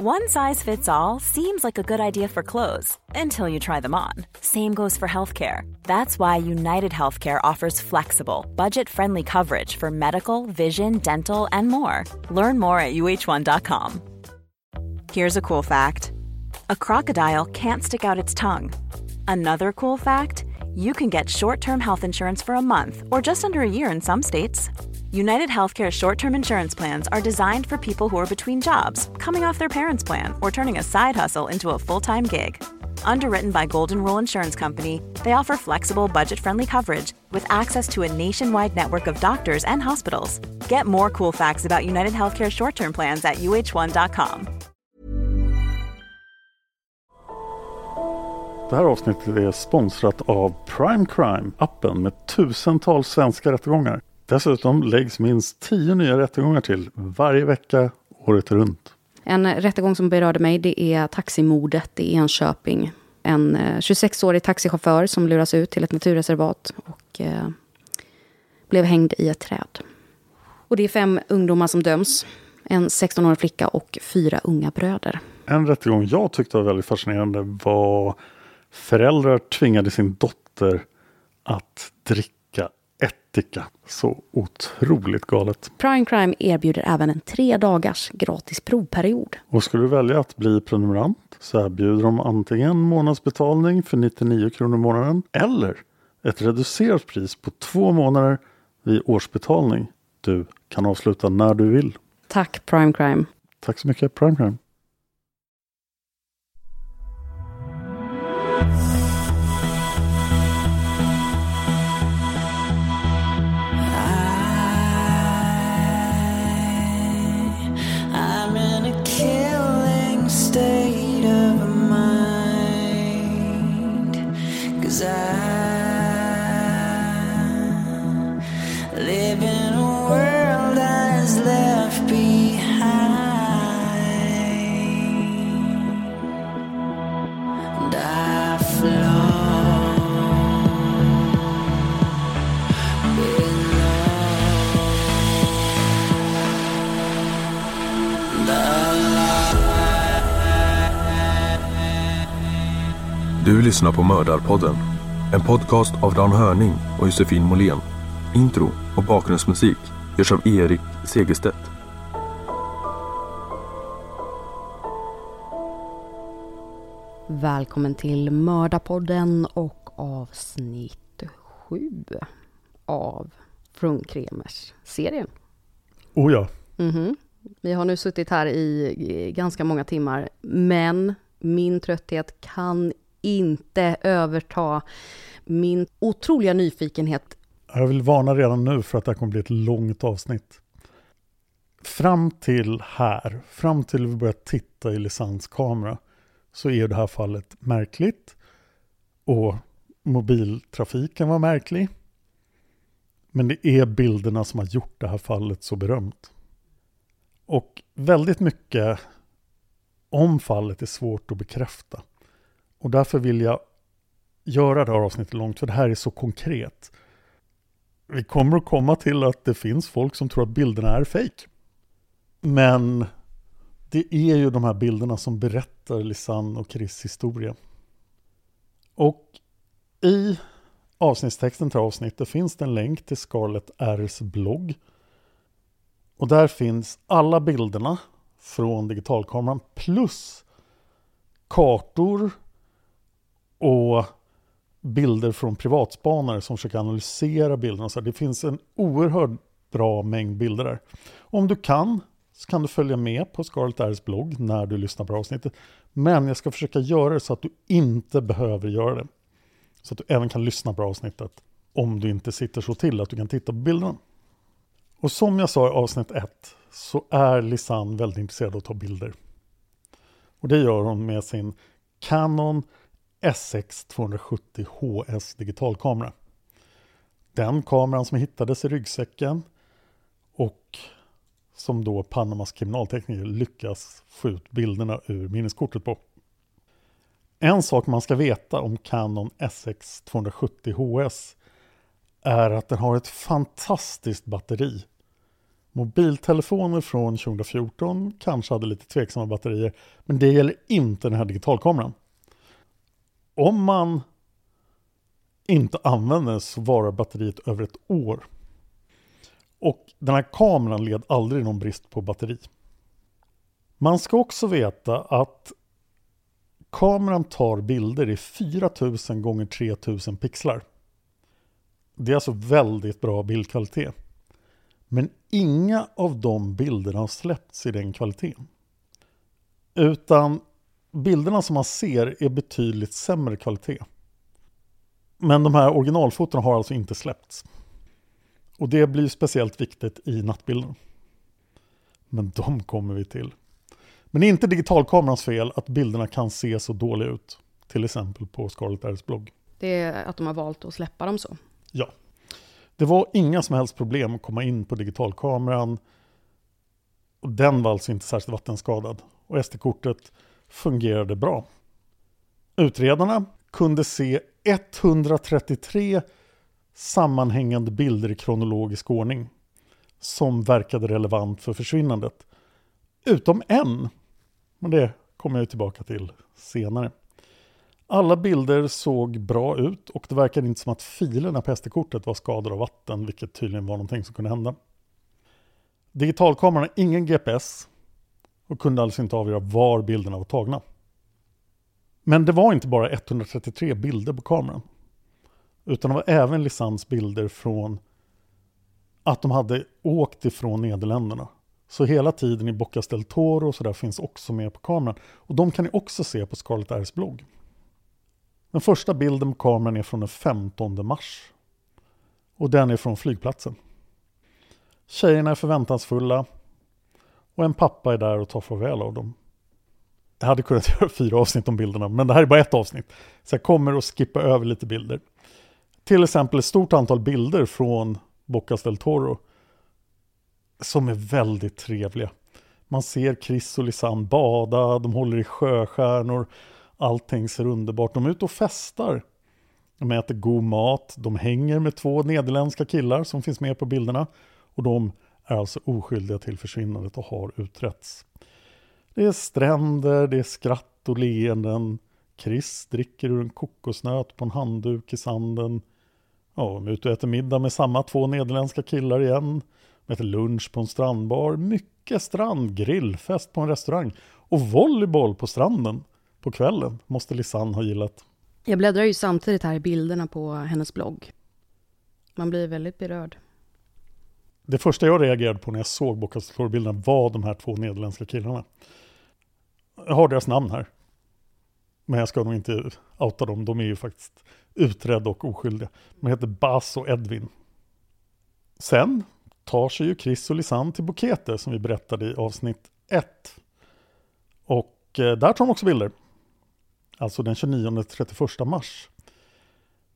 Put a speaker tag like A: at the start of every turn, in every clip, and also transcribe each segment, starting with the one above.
A: One size fits all seems like a good idea for clothes until you try them on. Same goes for healthcare. That's why United Healthcare offers flexible, budget friendly coverage for medical, vision, dental, and more. Learn more at uh1.com. Here's a cool fact a crocodile can't stick out its tongue. Another cool fact you can get short term health insurance for a month or just under a year in some states. United Healthcare short term insurance plans are designed for people who are between jobs, coming off their parents' plan, or turning a side hustle into a full time gig. Underwritten by Golden Rule Insurance Company, they offer flexible, budget friendly coverage with access to a nationwide network of doctors and hospitals. Get more cool facts about United Healthcare short term plans at uh1.com.
B: Det här avsnittet är sponsrat av Prime Crime, appen med tusentals svenska rättegångar. Dessutom läggs minst tio nya rättegångar till varje vecka året runt.
C: En rättegång som berörde mig det är taximordet i Enköping. En 26-årig taxichaufför som luras ut till ett naturreservat och eh, blev hängd i ett träd. Och det är fem ungdomar som döms. En 16-årig flicka och fyra unga bröder.
B: En rättegång jag tyckte var väldigt fascinerande var föräldrar tvingade sin dotter att dricka ättika. Så otroligt galet.
C: Prime Crime erbjuder även en tre dagars gratis provperiod.
B: Och skulle du välja att bli prenumerant så erbjuder de antingen månadsbetalning för 99 kronor i månaden eller ett reducerat pris på två månader vid årsbetalning. Du kan avsluta när du vill.
C: Tack Prime Crime.
B: Tack så mycket Prime Crime.
D: Lyssnar på Mördarpodden. En podcast av Dan Hörning och Josefin Måhlén. Intro och bakgrundsmusik görs av Erik Segerstedt.
C: Välkommen till Mördarpodden och avsnitt sju av Frunkremers-serien.
B: Oh ja,
C: Mhm. Vi har nu suttit här i ganska många timmar, men min trötthet kan inte överta min otroliga nyfikenhet.
B: jag vill varna redan nu för att det här kommer bli ett långt avsnitt. Fram till här, fram till vi börjar titta i Lisans kamera, så är det här fallet märkligt. Och mobiltrafiken var märklig. Men det är bilderna som har gjort det här fallet så berömt. Och väldigt mycket om fallet är svårt att bekräfta. Och därför vill jag göra det här avsnittet långt, för det här är så konkret. Vi kommer att komma till att det finns folk som tror att bilderna är fake. Men det är ju de här bilderna som berättar Lisanne och Chris historia. Och i avsnittstexten till avsnittet finns det en länk till Scarlett R's blogg. Och där finns alla bilderna från digitalkameran plus kartor och bilder från privatspanare som försöker analysera bilderna. Så det finns en oerhört bra mängd bilder där. Om du kan så kan du följa med på Scarlett R's blogg när du lyssnar på avsnittet. Men jag ska försöka göra det så att du inte behöver göra det. Så att du även kan lyssna på avsnittet om du inte sitter så till att du kan titta på bilderna. Och som jag sa i avsnitt 1 så är Lisanne väldigt intresserad av att ta bilder. Och det gör hon med sin Canon SX270 HS digitalkamera. Den kameran som hittades i ryggsäcken och som då Panamas kriminaltekniker lyckas få ut bilderna ur minneskortet på. En sak man ska veta om Canon SX270 HS är att den har ett fantastiskt batteri Mobiltelefoner från 2014 kanske hade lite tveksamma batterier, men det gäller inte den här digitalkameran. Om man inte använder den så varar batteriet över ett år. Och den här kameran led aldrig någon brist på batteri. Man ska också veta att kameran tar bilder i 4000 gånger 3000 pixlar. Det är alltså väldigt bra bildkvalitet. Men inga av de bilderna har släppts i den kvaliteten. Utan bilderna som man ser är betydligt sämre kvalitet. Men de här originalfotona har alltså inte släppts. Och det blir speciellt viktigt i nattbilden. Men de kommer vi till. Men det är inte digitalkamerans fel att bilderna kan se så dåliga ut. Till exempel på Scarlett Airs blogg.
C: Det är att de har valt att släppa dem så.
B: Ja. Det var inga som helst problem att komma in på digitalkameran. Och den var alltså inte särskilt vattenskadad. Och SD-kortet fungerade bra. Utredarna kunde se 133 sammanhängande bilder i kronologisk ordning som verkade relevant för försvinnandet. Utom en, men det kommer jag tillbaka till senare. Alla bilder såg bra ut och det verkade inte som att filerna på SD-kortet var skadade av vatten, vilket tydligen var någonting som kunde hända. Digitalkameran har ingen GPS och kunde alltså inte avgöra var bilderna var tagna. Men det var inte bara 133 bilder på kameran. Utan det var även Lisans bilder från att de hade åkt ifrån Nederländerna. Så hela tiden i Bocas del Toro och sådär finns också med på kameran. Och de kan ni också se på Scarlett R's blogg. Den första bilden på kameran är från den 15 mars. Och den är från flygplatsen. Tjejerna är förväntansfulla och en pappa är där och tar farväl av dem. Jag hade kunnat göra fyra avsnitt om bilderna, men det här är bara ett avsnitt. Så jag kommer att skippa över lite bilder. Till exempel ett stort antal bilder från Bocas del Toro som är väldigt trevliga. Man ser Chris och Lisanne bada, de håller i sjöstjärnor, allting ser underbart. De är ute och festar. De äter god mat, de hänger med två nederländska killar som finns med på bilderna. Och de är alltså oskyldiga till försvinnandet och har utretts. Det är stränder, det är skratt och leenden. Chris dricker ur en kokosnöt på en handduk i sanden. Ja, de är ute och äter middag med samma två nederländska killar igen. De äter lunch på en strandbar. Mycket strand, grillfest på en restaurang. Och volleyboll på stranden på kvällen måste Lisanne ha gillat.
C: Jag bläddrar ju samtidigt här i bilderna på hennes blogg. Man blir väldigt berörd.
B: Det första jag reagerade på när jag såg Bocastor-bilderna var de här två nederländska killarna. Jag har deras namn här. Men jag ska nog inte outa dem, de är ju faktiskt utredda och oskyldiga. De heter Bas och Edvin. Sen tar sig ju Chris och Lisanne till Bukete som vi berättade i avsnitt 1. Och eh, där tar de också bilder. Alltså den 29-31 mars.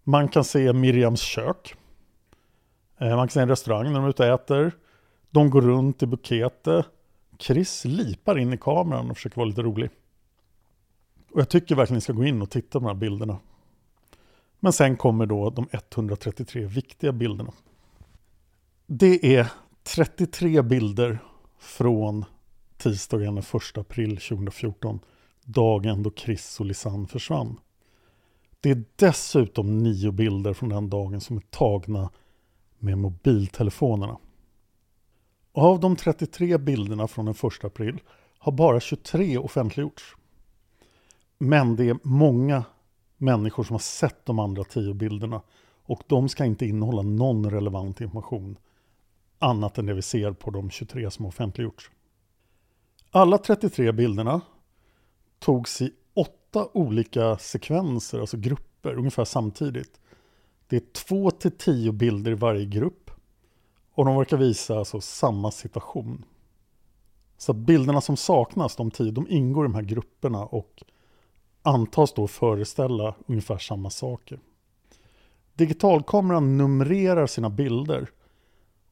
B: Man kan se Miriams kök. Eh, man kan se en restaurang när de är ute och äter. De går runt i Bukete. Chris lipar in i kameran och försöker vara lite rolig. Och jag tycker verkligen ni ska gå in och titta på de här bilderna. Men sen kommer då de 133 viktiga bilderna. Det är 33 bilder från tisdagen den 1 april 2014, dagen då Chris och Lisanne försvann. Det är dessutom nio bilder från den dagen som är tagna med mobiltelefonerna. Av de 33 bilderna från den 1 april har bara 23 offentliggjorts. Men det är många människor som har sett de andra 10 bilderna och de ska inte innehålla någon relevant information annat än det vi ser på de 23 som offentliggjorts. Alla 33 bilderna togs i åtta olika sekvenser, alltså grupper, ungefär samtidigt. Det är två till tio bilder i varje grupp och de verkar visa alltså samma situation. Så bilderna som saknas, de tio, de ingår i de här grupperna och antas då föreställa ungefär samma saker. Digitalkameran numrerar sina bilder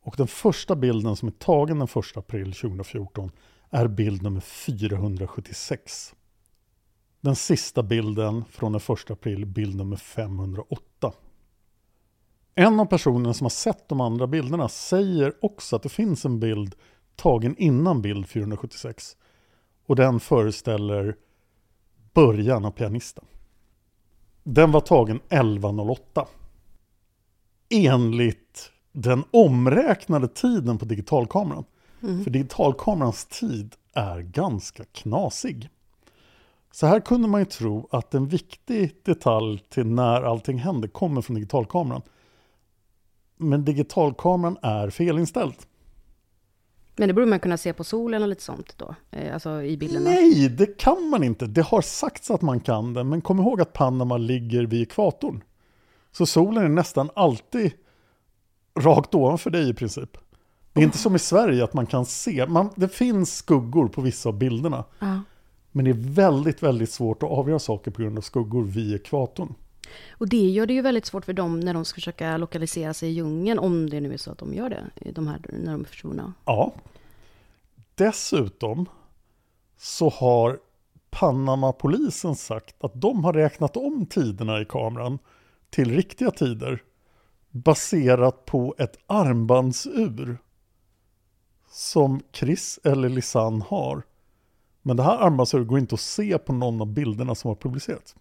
B: och den första bilden som är tagen den 1 april 2014 är bild nummer 476. Den sista bilden från den 1 april, bild nummer 508. En av personerna som har sett de andra bilderna säger också att det finns en bild tagen innan bild 476. Och den föreställer början av pianisten. Den var tagen 11.08. Enligt den omräknade tiden på digitalkameran. För digitalkamerans tid är ganska knasig. Så här kunde man ju tro att en viktig detalj till när allting händer kommer från digitalkameran. Men digitalkameran är felinställd.
C: Men det borde man kunna se på solen och lite sånt då, eh, alltså i bilderna.
B: Nej, det kan man inte. Det har sagts att man kan det, men kom ihåg att Panama ligger vid ekvatorn. Så solen är nästan alltid rakt ovanför dig i princip. Det är inte som i Sverige att man kan se, man, det finns skuggor på vissa av bilderna.
C: Ja.
B: Men det är väldigt, väldigt svårt att avgöra saker på grund av skuggor vid ekvatorn.
C: Och det gör det ju väldigt svårt för dem när de ska försöka lokalisera sig i djungeln, om det nu är så att de gör det, de här, när de är försvunna.
B: Ja. Dessutom så har Panama-polisen sagt att de har räknat om tiderna i kameran till riktiga tider baserat på ett armbandsur som Chris eller Lisanne har. Men det här armbandsuret går inte att se på någon av bilderna som har publicerats.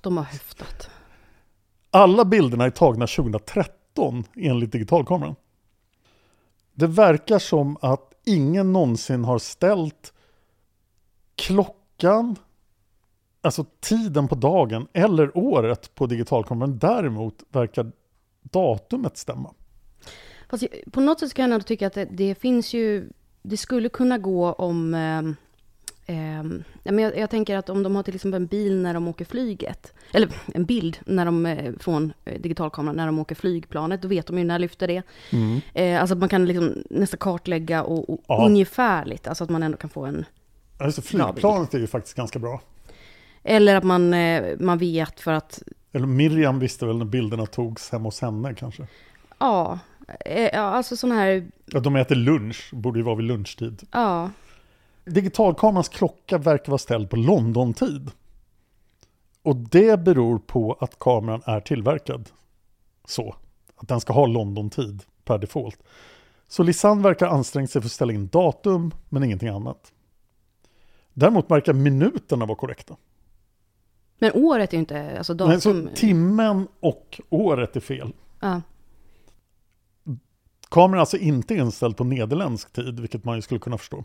C: De har höftat.
B: Alla bilderna är tagna 2013 enligt digitalkameran. Det verkar som att ingen någonsin har ställt klockan, alltså tiden på dagen eller året på digitalkameran. Däremot verkar datumet stämma.
C: Fast på något sätt kan jag ändå tycka att det, det finns ju, det skulle kunna gå om, ehm, ja, men jag, jag tänker att om de har till exempel en bil när de åker flyget, eller en bild när de, eh, från eh, digitalkameran när de åker flygplanet, då vet de ju när lyfter det. Eh, alltså att man kan liksom nästan kartlägga och, och
B: Ja.
C: ungefärligt, alltså att man ändå kan få en,
B: Alltså flygplanet är ju faktiskt ganska bra.
C: eller att man, eh, man vet för att,
B: Eller Miriam visste väl när bilderna togs hemma hos henne kanske.
C: ja, eh, ja alltså sådana här,
B: Ja, de äter lunch, borde ju vara vid lunchtid.
C: ja,
B: Digitalkamerans klocka verkar vara ställd på London-tid. Och det beror på att kameran är tillverkad så. Att den ska ha London-tid per default. Så Lisanne verkar ansträngt sig för att ställa in datum, men ingenting annat. Däremot verkar minuterna vara korrekta.
C: men året är ju inte, alltså
B: Nej, så
C: datum,
B: timmen och året är fel.
C: ja.
B: Kameran är alltså inte inställd på nederländsk tid, vilket man ju skulle kunna förstå.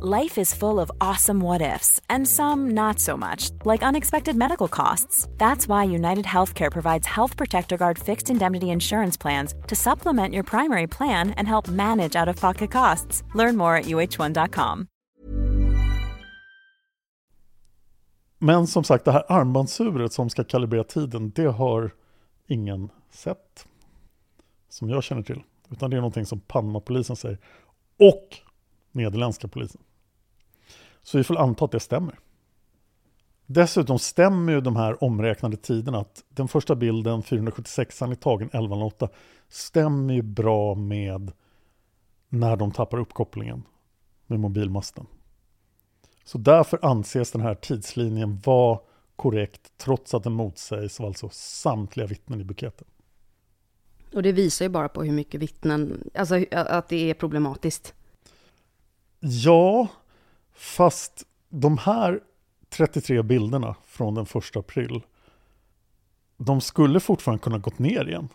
A: Life is full of awesome what ifs, and some not so much, like unexpected medical costs. That's why United Healthcare provides Health Protector Guard fixed indemnity insurance plans to supplement your primary plan and help manage out of pocket costs. Learn more at uh1.com.
B: Men som sagt, det här armbandsuret som ska kalibrera tiden, det har ingen sett. Som jag känner till. Utan det är någonting som Panama-polisen säger. Och nederländska polisen. Så vi får anta att det stämmer. Dessutom stämmer ju de här omräknade tiderna att den första bilden, 476 är tagen 11.08, stämmer ju bra med när de tappar uppkopplingen med mobilmasten. Så därför anses den här tidslinjen vara korrekt trots att den motsägs av alltså samtliga vittnen i buketten.
C: Och det visar ju bara på hur mycket vittnen, alltså att det är problematiskt.
B: Ja, fast de här 33 bilderna från den 1 april, de skulle fortfarande kunna gått ner igen.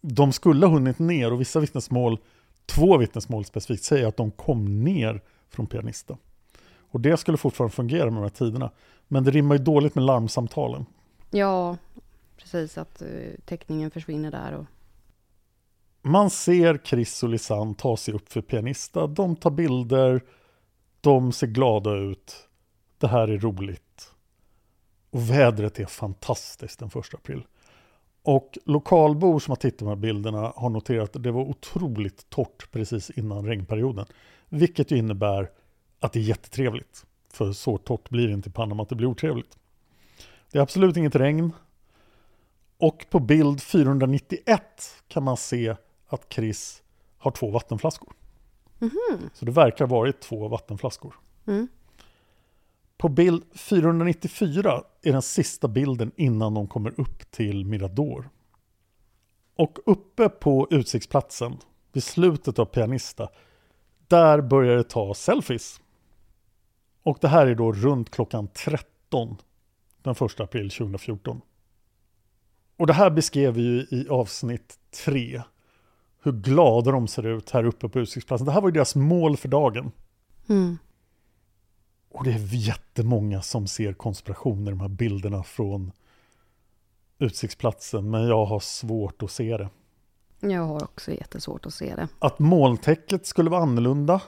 B: De skulle ha hunnit ner och vissa vittnesmål, två vittnesmål specifikt, säger att de kom ner från pianista. Och det skulle fortfarande fungera med de här tiderna. Men det rimmar ju dåligt med larmsamtalen.
C: Ja, precis att uh, täckningen försvinner där. Och...
B: Man ser Chris och Lisanne ta sig upp för pianista. De tar bilder, de ser glada ut. Det här är roligt. Och vädret är fantastiskt den 1 april. Och lokalbor som har tittat på de här bilderna har noterat att det var otroligt torrt precis innan regnperioden. Vilket ju innebär att det är jättetrevligt. För så torrt blir det inte i Panama att det blir otrevligt. Det är absolut inget regn. Och på bild 491 kan man se att Chris har två vattenflaskor.
C: Mhm.
B: Så det verkar ha varit två vattenflaskor.
C: Mm.
B: På bild 494 är den sista bilden innan de kommer upp till Mirador. Och uppe på utsiktsplatsen, vid slutet av Pianista, där börjar det ta selfies. Och det här är då runt klockan 13 den 1 april 2014. Och det här beskrev vi ju i avsnitt 3. Hur glada de ser ut här uppe på utsiktsplatsen. Det här var ju deras mål för dagen.
C: Mm.
B: Och det är jättemånga som ser konspirationer i de här bilderna från utsiktsplatsen. Men jag har svårt att se det.
C: Jag har också jättesvårt att se det.
B: Att molntäcket skulle vara annorlunda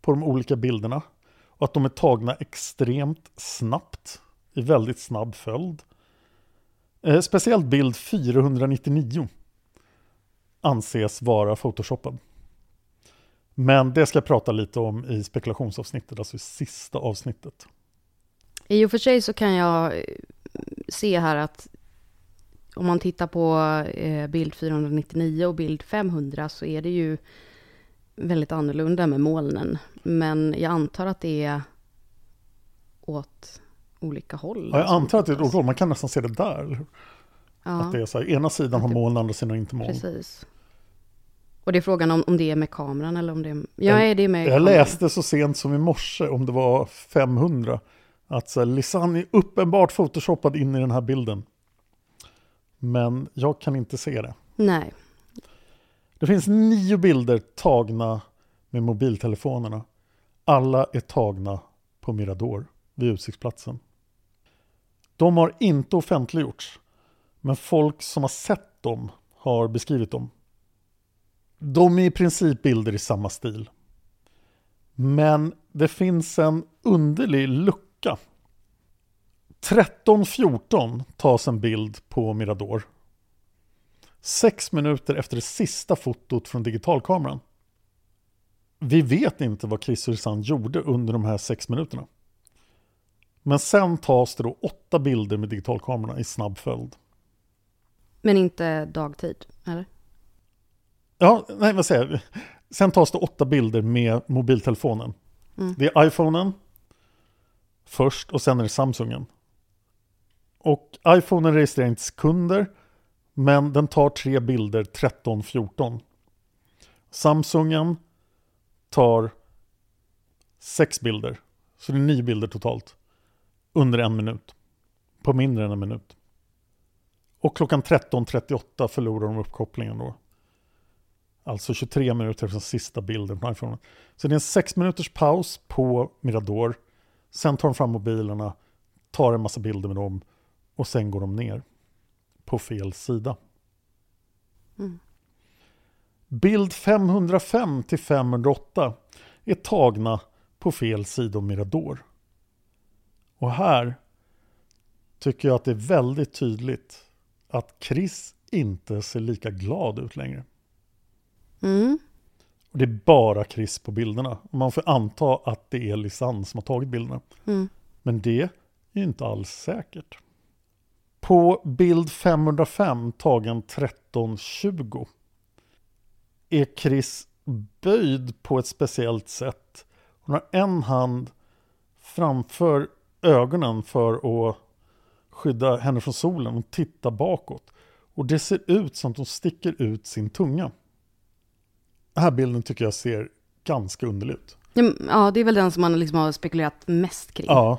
B: på de olika bilderna. Och att de är tagna extremt snabbt. I väldigt snabb följd. Eh, speciellt bild 499 anses vara photoshoppad. Men det ska jag prata lite om i spekulationsavsnittet, alltså i sista avsnittet.
C: I och för sig så kan jag eh, se här att om man tittar på eh, bild 499 och bild 500 så är det ju väldigt annorlunda med molnen. Men jag antar att det är åt olika håll.
B: Ja, jag antar att det är ett ordval, man kan nästan se det där.
C: Ja,
B: Att det är så här, ena sidan har moln, andra sidan har inte moln.
C: precis. Och det är frågan om, om det är med kameran eller om det är... Ja, är det med
B: Jag
C: kameran.
B: läste så sent som i morse, om det var 500, att så här, är uppenbart photoshoppad in i den här bilden. Men jag kan inte se det.
C: Nej.
B: Det finns nio bilder tagna med mobiltelefonerna. Alla är tagna på Mirador, vid utsiktsplatsen. De har inte offentliggjorts, men folk som har sett dem har beskrivit dem. De är i princip bilder i samma stil. Men det finns en underlig lucka. 13.14 tas en bild på Mirador. Sex minuter efter det sista fotot från digitalkameran. Vi vet inte vad Chris Ursan gjorde under de här sex minuterna. Men sen tas det då åtta bilder med digitalkamerorna i snabb följd.
C: Men inte dagtid, eller?
B: Ja, nej vad säger jag? Sen tas det åtta bilder med mobiltelefonen.
C: Mm.
B: Det är iPhonen först och sen är det Samsungen. Och iPhonen registrerar inte sekunder, men den tar tre bilder 13-14. Samsungen tar sex bilder, så det är nio bilder totalt, under en minut. På mindre än en minut. Och klockan 13.38 förlorar de uppkopplingen då. Alltså 23 minuter efter sista bilden på iPhone. Så det är en sex minuters paus på Mirador. Sen tar de fram mobilerna, tar en massa bilder med dem och sen går de ner på fel sida.
C: Mm.
B: Bild 505 till 508 är tagna på fel sida om Mirador. Och här tycker jag att det är väldigt tydligt att Chris inte ser lika glad ut längre.
C: Mm.
B: Och det är bara Chris på bilderna. Man får anta att det är Lisanne som har tagit bilderna.
C: Mm.
B: Men det är inte alls säkert. På bild 505 tagen 1320 är Chris böjd på ett speciellt sätt. Hon har en hand framför ögonen för att skydda henne från solen och titta bakåt. Och det ser ut som att de sticker ut sin tunga. Den här bilden tycker jag ser ganska underlig ut.
C: Ja, det är väl den som man liksom har spekulerat mest kring.
B: Ja.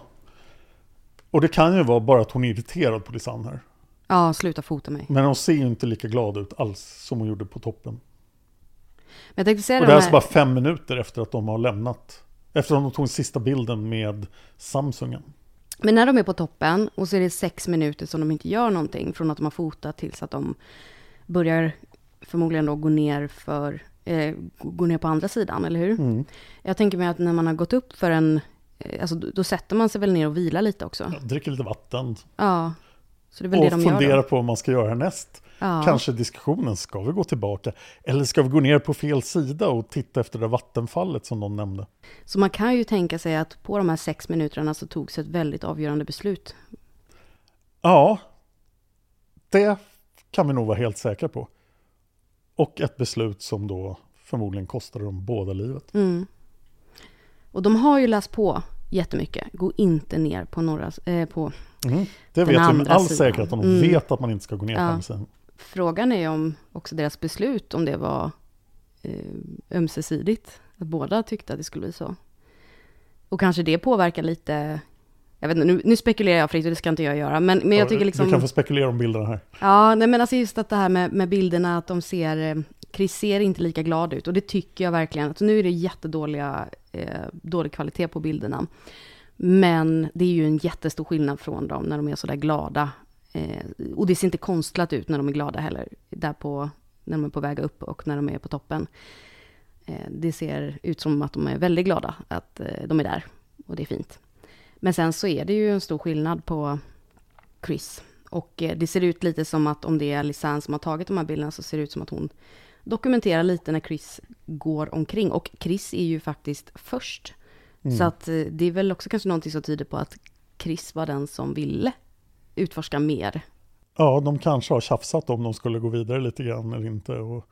B: Och det kan ju vara bara att hon är irriterad på Lisanne här.
C: Ja, sluta fota mig.
B: Men hon ser ju inte lika glad ut alls som hon gjorde på toppen.
C: Men jag tänkte säga
B: Och
C: det
B: det är
C: här,
B: alltså bara fem minuter efter att de har lämnat. Efter att de tog sista bilden med Samsungen.
C: Men när de är på toppen och så är det sex minuter som de inte gör någonting från att de har fotat tills att de börjar förmodligen då gå ner för eh, gå ner på andra sidan, eller hur?
B: Mm.
C: Jag tänker mig att när man har gått upp för en, eh, alltså då, sätter man sig väl ner och vilar lite också.
B: Dricker lite vatten.
C: Ja, så det är väl
B: och
C: det de gör
B: funderar
C: då.
B: på vad man ska göra härnäst.
C: Ja.
B: Kanske diskussionen, ska vi gå tillbaka? Eller ska vi gå ner på fel sida och titta efter det vattenfallet som de nämnde?
C: Så man kan ju tänka sig att på de här sex minuterna så togs ett väldigt avgörande beslut.
B: Ja, det kan vi nog vara helt säkra på. Och ett beslut som då förmodligen kostade dem båda livet.
C: Mm. Och de har ju läst på jättemycket. Gå inte ner på norra, eh, på
B: Mm. Det
C: Den
B: vet vi med all
C: sidan.
B: säkerhet att de
C: Mm.
B: vet att man inte ska gå ner på
C: Ja.
B: andra sidan.
C: Frågan är om också deras beslut, om det var eh, ömsesidigt. Att båda tyckte att det skulle bli så. Och kanske det påverkar lite, jag vet inte, nu, nu spekulerar jag fritt och det ska inte jag göra. Men, men jag
B: Ja,
C: tycker liksom...
B: Du kan få spekulera om bilderna här.
C: Ja, nej men alltså just att det här med, med bilderna, att de ser, eh, Chris ser inte lika glad ut. Och det tycker jag verkligen. Alltså nu är det jättedåliga, eh, dålig kvalitet på bilderna. Men det är ju en jättestor skillnad från dem när de är sådär glada. Eh, och det ser inte konstlat ut när de är glada heller. Där på, när de är på väg upp och när de är på toppen. Eh, det ser ut som att de är väldigt glada att eh, de är där. Och det är fint. Men sen så är det ju en stor skillnad på Chris. Och eh, det ser ut lite som att om det är Lisanne som har tagit de här bilderna så ser det ut som att hon dokumenterar lite när Chris går omkring. Och Chris är ju faktiskt först. Så att eh, det är väl också kanske någonting som tyder på att Chris var den som ville utforska mer.
B: Ja, de kanske har tjafsat om de skulle gå vidare lite grann eller inte. Och,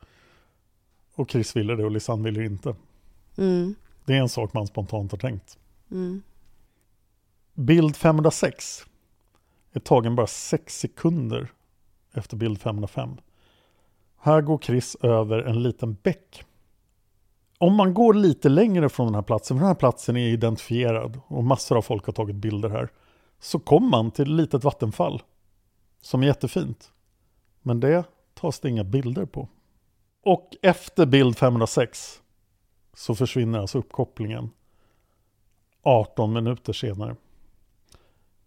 B: och Chris ville det och Lisanne ville inte.
C: Mm,
B: Det är en sak man spontant har tänkt.
C: mm.
B: Bild 506 är tagen bara 6 sekunder efter bild 505. Här går Chris över en liten bäck. Om man går lite längre från den här platsen, för den här platsen är identifierad och massor av folk har tagit bilder här, så kom man till ett litet vattenfall som är jättefint. Men det tas det inga bilder på. Och efter bild 506 så försvinner alltså uppkopplingen 18 minuter senare.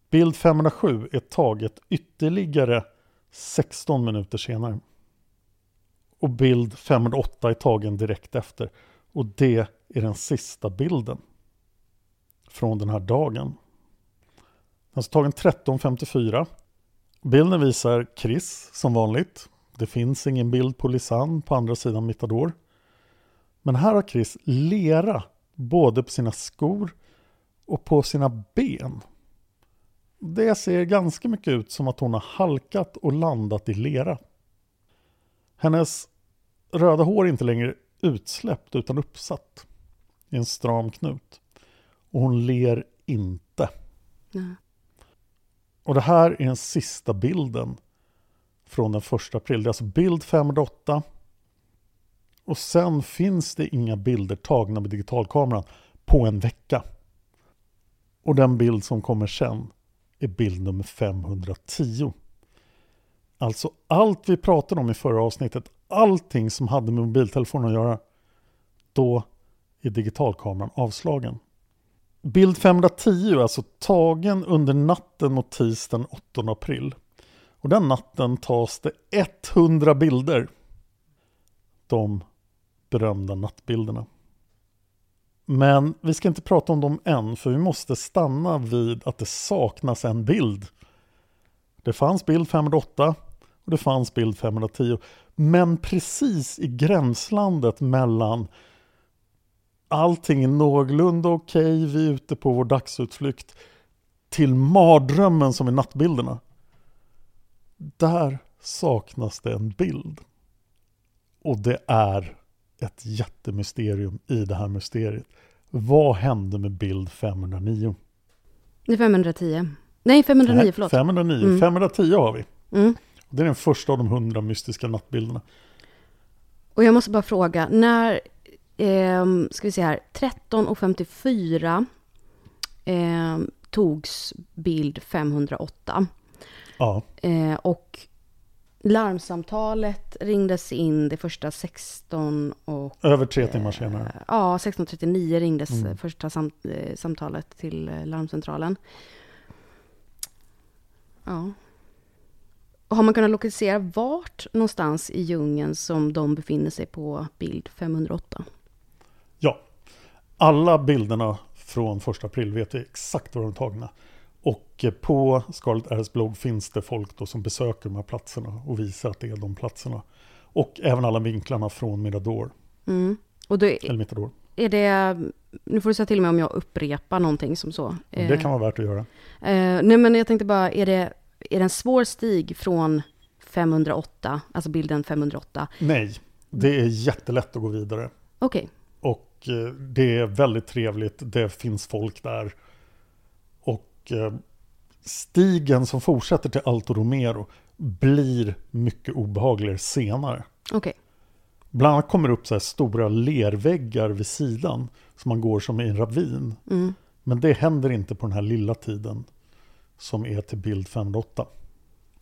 B: Bild 507 är taget ytterligare 16 minuter senare. Och bild 508 är tagen direkt efter. Och det är den sista bilden från den här dagen. Den är alltså tagen 13.54. Bilden visar Chris som vanligt. Det finns ingen bild på Lisanne på andra sidan Mittador. Men här har Chris lera både på sina skor och på sina ben. Det ser ganska mycket ut som att hon har halkat och landat i lera. Hennes röda hår är inte längre utsläppt utan uppsatt i en stram knut. Och hon ler inte.
C: Mm.
B: Och det här är den sista bilden från den första april. Det är alltså bild 508. Och sen finns det inga bilder tagna med digitalkameran på en vecka. Och den bild som kommer sen är bild nummer 510. Alltså allt vi pratade om i förra avsnittet, allting som hade med mobiltelefonen att göra, då är digitalkameran avslagen. Bild 510 är alltså tagen under natten mot tisdagen 8 april. Och den natten tas det 100 bilder. De berömda nattbilderna. Men vi ska inte prata om dem än, för vi måste stanna vid att det saknas en bild. Det fanns bild 508 och det fanns bild 510. Men precis i gränslandet mellan allting är någorlunda okej, vi är ute på vår dagsutflykt, till mardrömmen som är nattbilderna. Där saknas det en bild. Och det är ett jättemysterium i det här mysteriet. Vad hände med bild 509?
C: Det är 510. Nej, 509,
B: Nej,
C: förlåt.
B: 509.
C: Mm.
B: 510 har vi.
C: Mm.
B: Det är den första av de hundra mystiska nattbilderna.
C: Och jag måste bara fråga, när, ehm, ska vi se här, 13.54 ehm, togs bild 508.
B: Ja,
C: Eh, och larmsamtalet ringdes in det första 16 och...
B: över tre timmar senare.
C: Ja, 16.39 ringdes
B: Mm.
C: första sam, eh, samtalet till eh, larmcentralen. Ja. Och har man kunnat lokalisera vart någonstans i djungeln som de befinner sig på bild 508?
B: Alla bilderna från första april vet vi exakt var de är tagna. Och eh, på Scarlet Airs blogg finns det folk då som besöker de här platserna och visar att det är de platserna. Och även alla vinklarna från Mirador.
C: Mm. Och då
B: Eller
C: är,
B: Mitador.
C: är det... Nu får du säga till mig om jag upprepar någonting som så.
B: Det kan vara värt att göra.
C: Eh, nej, men jag tänkte bara, är det, är det en svår stig från 508, alltså bilden 508?
B: Nej, det är jättelätt att gå vidare.
C: Okej,
B: Och eh, det är väldigt trevligt, det finns folk där. Och eh, stigen som fortsätter till Alto Romero blir mycket obehagligare senare.
C: okej.
B: Bland annat kommer det upp så stora lerväggar vid sidan som man går som i en ravin.
C: Mm.
B: Men det händer inte på den här lilla tiden som är till bild 508.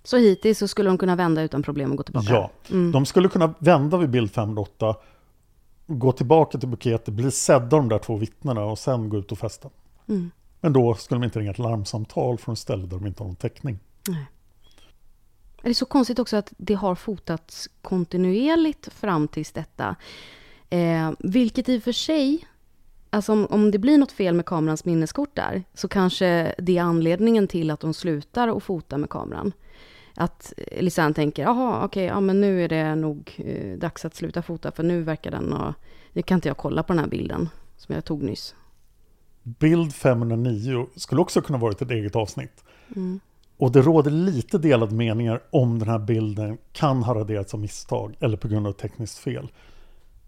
C: Så hittills så skulle de kunna vända utan problem och gå tillbaka?
B: Ja,
C: Mm.
B: de skulle kunna vända vid bild 508, gå tillbaka till buketet, bli sedda av de där två vittnena och sen gå ut och festa.
C: Mm.
B: Men då skulle de inte ringa ett larmsamtal från ett ställe där de inte har någon täckning.
C: Nej. Det är så konstigt också att det har fotats kontinuerligt fram tills detta. Eh, vilket i och för sig, alltså om, om det blir något fel med kamerans minneskort där, så kanske det är anledningen till att de slutar att fota med kameran. Att Lisanne tänker, jaha, okej, ja men nu är det nog eh, dags att sluta fota, för nu verkar den ha, nu kan inte jag kolla på den här bilden som jag tog nyss.
B: Bild 509 skulle också kunna varit ett eget avsnitt. Och det råder lite delade meningar om den här bilden kan ha raderats av misstag eller på grund av tekniskt fel.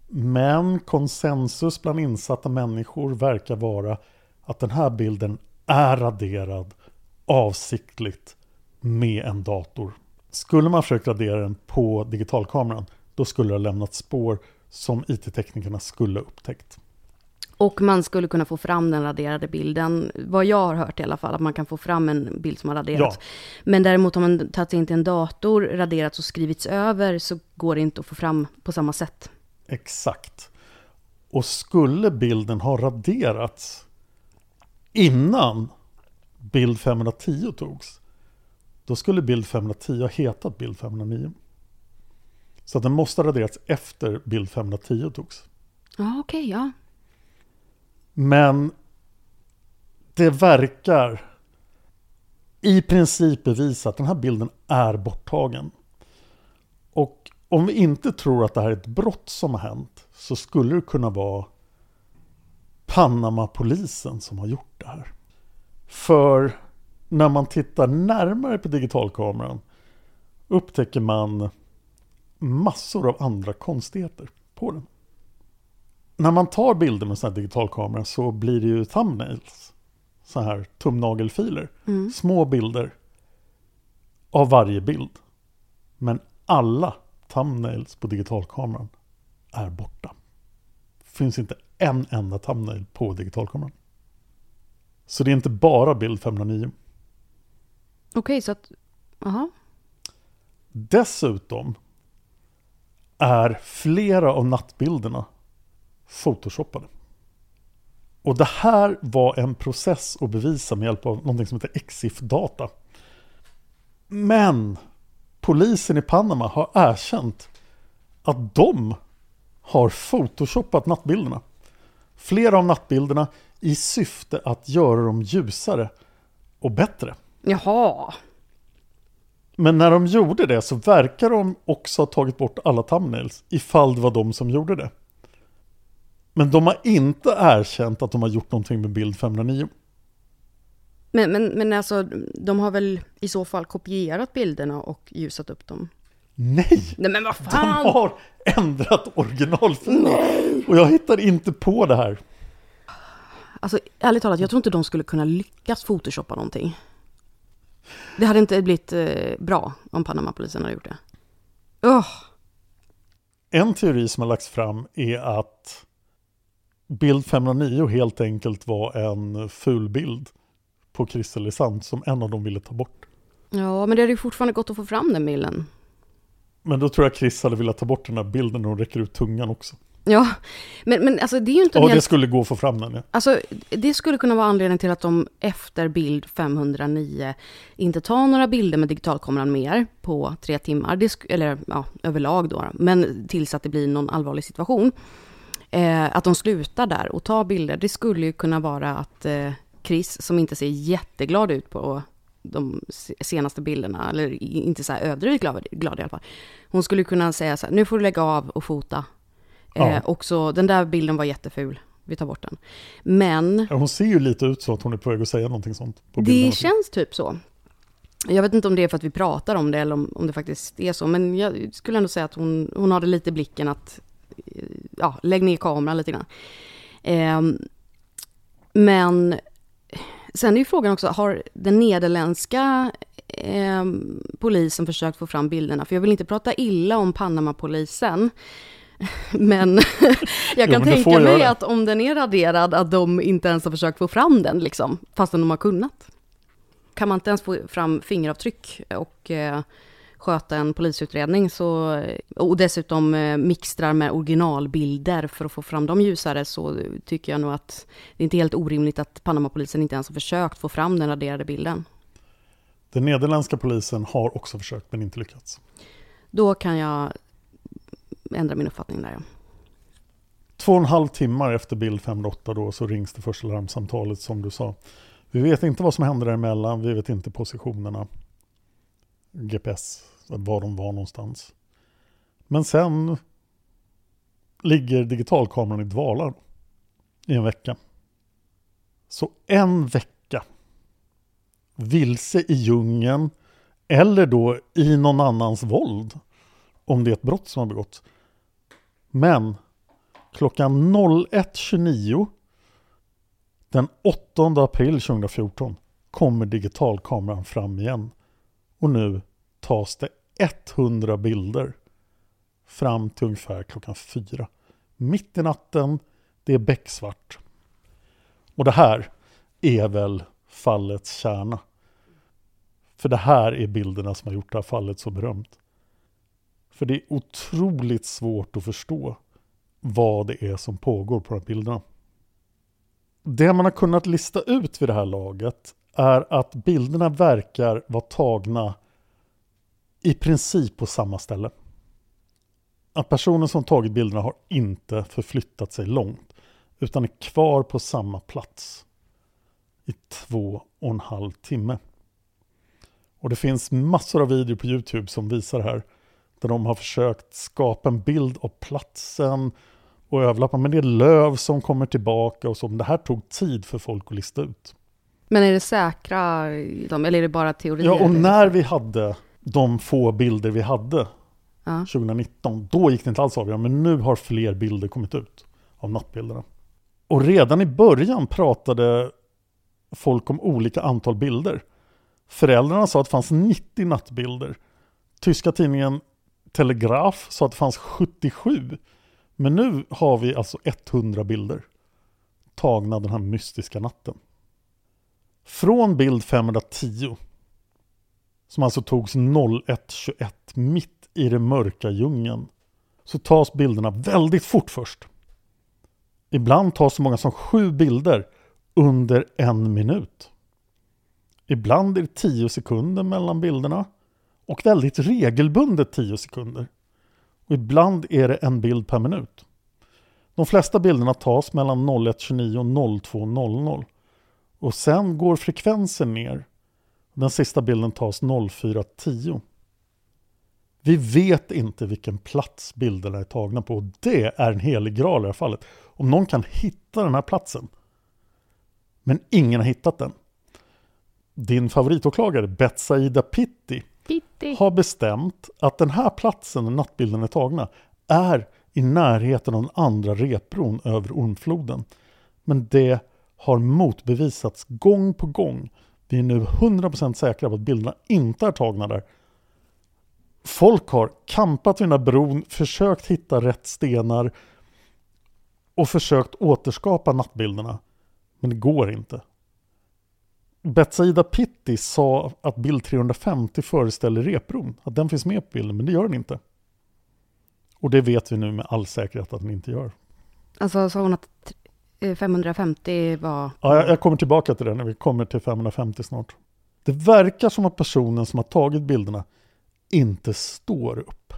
B: Men konsensus bland insatta människor verkar vara att den här bilden är raderad avsiktligt med en dator. Skulle man försökt radera den på digitalkameran då skulle det ha lämnat spår som IT-teknikerna skulle ha upptäckt.
C: Och man skulle kunna få fram den raderade bilden, vad jag har hört i alla fall, att man kan få fram en bild som har raderats.
B: Ja.
C: Men däremot om man tagit in till en dator, raderats och skrivits över, så går det inte att få fram på samma sätt.
B: Exakt. Och skulle bilden ha raderats innan bild 510 togs, då skulle bild 510 ha hetat bild 509. Så att den måste ha raderats efter bild 510 togs.
C: Ja, okej, ja.
B: Men det verkar i princip bevisa att den här bilden är borttagen. Och om vi inte tror att det här är ett brott som har hänt så skulle det kunna vara Panama-polisen som har gjort det här. För när man tittar närmare på digitalkameran upptäcker man massor av andra konstigheter på den. När man tar bilder med sån här digitalkamera så blir det ju thumbnails. Så här tumnagelfiler. Små bilder av varje bild. Men alla thumbnails på digitalkameran är borta. finns inte en enda thumbnail på digitalkameran. Så det är inte bara bild 509.
C: Okej, så att, jaha.
B: Dessutom är flera av nattbilderna photoshoppade. Och det här var en process att bevisa med hjälp av någonting som heter EXIF-data. Men polisen i Panama har erkänt att de har photoshoppat nattbilderna. Flera av nattbilderna i syfte att göra dem ljusare och bättre.
C: Jaha.
B: Men när de gjorde det så verkar de också ha tagit bort alla thumbnails ifall det var de som gjorde det. Men de har inte erkänt att de har gjort någonting med bild 509.
C: Men, men, men alltså, de har väl i så fall kopierat bilderna och ljusat upp dem?
B: Nej!
C: Nej men vad
B: De
C: fan!
B: har ändrat originalfilen. Och jag hittar inte på det här.
C: Alltså ärligt talat, jag tror inte de skulle kunna lyckas photoshoppa någonting. Det hade inte blivit eh, bra om Panamapolisen hade gjort det. Åh,
B: En teori som har lagts fram är att bild 509 helt enkelt var en ful bild på Christer Lisand som en av dem ville ta bort.
C: Ja, men det hade ju fortfarande gått att få fram den bilden.
B: Men då tror jag Chris hade velat ta bort den här bilden hon räcker ut tungan också.
C: Ja, men, men alltså det är ju inte
B: Ja, det
C: helt...
B: skulle gå att få fram den. Ja.
C: Alltså, det skulle kunna vara anledningen till att de efter bild 509 inte tar några bilder med digitalkameran mer på tre timmar, det sk- eller ja, överlag då, men tills att det blir någon allvarlig situation. Eh, att de slutar där och tar bilder, det skulle ju kunna vara att eh, Chris, som inte ser jätteglad ut på de se- senaste bilderna, eller inte så här överdrivet glad, glad i alla fall. Hon skulle kunna säga så här, nu får du lägga av och fota.
B: Ja.
C: Eh, också, den där bilden var jätteful, vi tar bort den. Men
B: Ja, Hon ser ju lite ut så att hon är på väg att säga någonting sånt. På
C: det känns typ så. Jag vet inte om det är för att vi pratar om det eller om, om det faktiskt är så, men jag skulle ändå säga att hon, hon hade lite blicken att, eh, ja, lägg ner kameran lite grann. Ehm, men sen är ju frågan också, har den nederländska ehm, polisen försökt få fram bilderna? För jag vill inte prata illa om Panama-polisen. Men jag
B: Jo,
C: kan
B: men du får
C: tänka mig att om den är raderad, att de inte ens har försökt få fram den, liksom, fastän de har kunnat. Kan man inte ens få fram fingeravtryck och eh, sköta en polisutredning så, och dessutom eh, mixtrar med originalbilder för att få fram dem ljusare så tycker jag nog att det är inte helt orimligt att Panamapolisen inte ens har försökt få fram den raderade bilden.
B: Den nederländska polisen har också försökt men inte lyckats.
C: Då kan jag ändra min uppfattning där.
B: Två och en halv timmar efter bild 508 då så rings det första larmsamtalet som du sa. Vi vet inte vad som hände däremellan, vi vet inte positionerna. GPS, var de var någonstans. Men sen ligger digitalkameran i dvala i en vecka. Så en vecka vilse i djungeln eller då i någon annans våld om det är ett brott som har begåtts. Men klockan 01.29 den 8 april 2014 kommer digitalkameran fram igen. Och nu tas det 100 bilder fram till ungefär klockan 4. Mitt i natten, det är becksvart. Och det här är väl fallets kärna. För det här är bilderna som har gjort det här fallet så berömt. För det är otroligt svårt att förstå vad det är som pågår på de här bilderna. Det man har kunnat lista ut vid det här laget är att bilderna verkar vara tagna i princip på samma ställe. Att personen som tagit bilderna har inte förflyttat sig långt utan är kvar på samma plats i två och en halv timme. Och det finns massor av videor på Youtube som visar det här där de har försökt skapa en bild av platsen och överlappa. Men det är löv som kommer tillbaka och så. Men det här tog tid för folk att lista ut.
C: Men är det säkra, eller är det bara teorier?
B: Ja, och när vi hade de få bilder vi hade
C: Ja.
B: 2019, då gick det inte alls avgöra. Men nu har fler bilder kommit ut av nattbilderna. Och redan i början pratade folk om olika antal bilder. Föräldrarna sa att det fanns 90 nattbilder. Tyska tidningen Telegraf sa att det fanns 77. Men nu har vi alltså 100 bilder tagna den här mystiska natten. Från bild 510 som alltså togs 01.21 mitt i den mörka djungeln så tas bilderna väldigt fort först. Ibland tas så många som sju bilder under en minut. Ibland är det 10 sekunder mellan bilderna och väldigt regelbundet 10 sekunder. Och ibland är det en bild per minut. De flesta bilderna tas mellan 01.29 och 02.00 och sen går frekvensen ner. Den sista bilden tas 04.10. Vi vet inte vilken plats bilderna är tagna på och det är en helig graal i det här fallet. Om någon kan hitta den här platsen men ingen har hittat den. Din favoritåklagare Betsaida Pitti
C: Pitti
B: har bestämt att den här platsen där nattbilden är tagna är i närheten av den andra repbron över Ormfloden. Men det har motbevisats gång på gång Vi är nu 100% säkra på att bilderna inte är tagna där. Folk har kampat vid den här bron, försökt hitta rätt stenar och försökt återskapa nattbilderna. Men det går inte. Betsaida Pitti sa att bild 350 föreställer repron, att den finns med på bilden, men det gör den inte. Och det vet vi nu med all säkerhet att den inte gör.
C: Alltså sa hon att eh, 550 var...
B: Ja, jag, jag kommer tillbaka till det när vi kommer till 550 snart. Det verkar som att personen som har tagit bilderna inte står upp.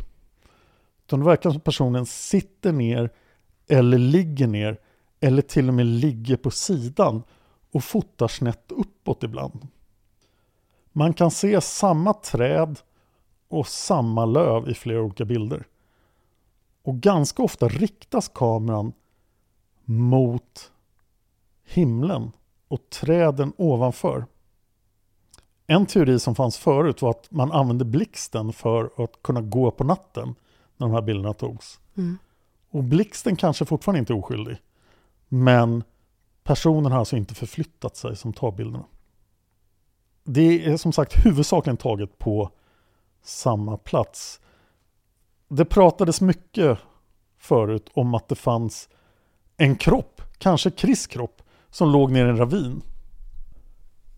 B: Utan det verkar som att personen sitter ner eller ligger ner eller till och med ligger på sidan och fotar snett uppåt ibland. Man kan se samma träd och samma löv i flera olika bilder. Och ganska ofta riktas kameran mot himlen och träden ovanför. En teori som fanns förut var att man använde blixten för att kunna gå på natten när de här bilderna togs.
C: Mm.
B: Och blixten kanske fortfarande inte är oskyldig. Men personen har alltså inte förflyttat sig som tar bilderna. Det är som sagt huvudsakligen taget på samma plats. Det pratades mycket förut om att det fanns en kropp, kanske Chris kropp, som låg ner i en ravin.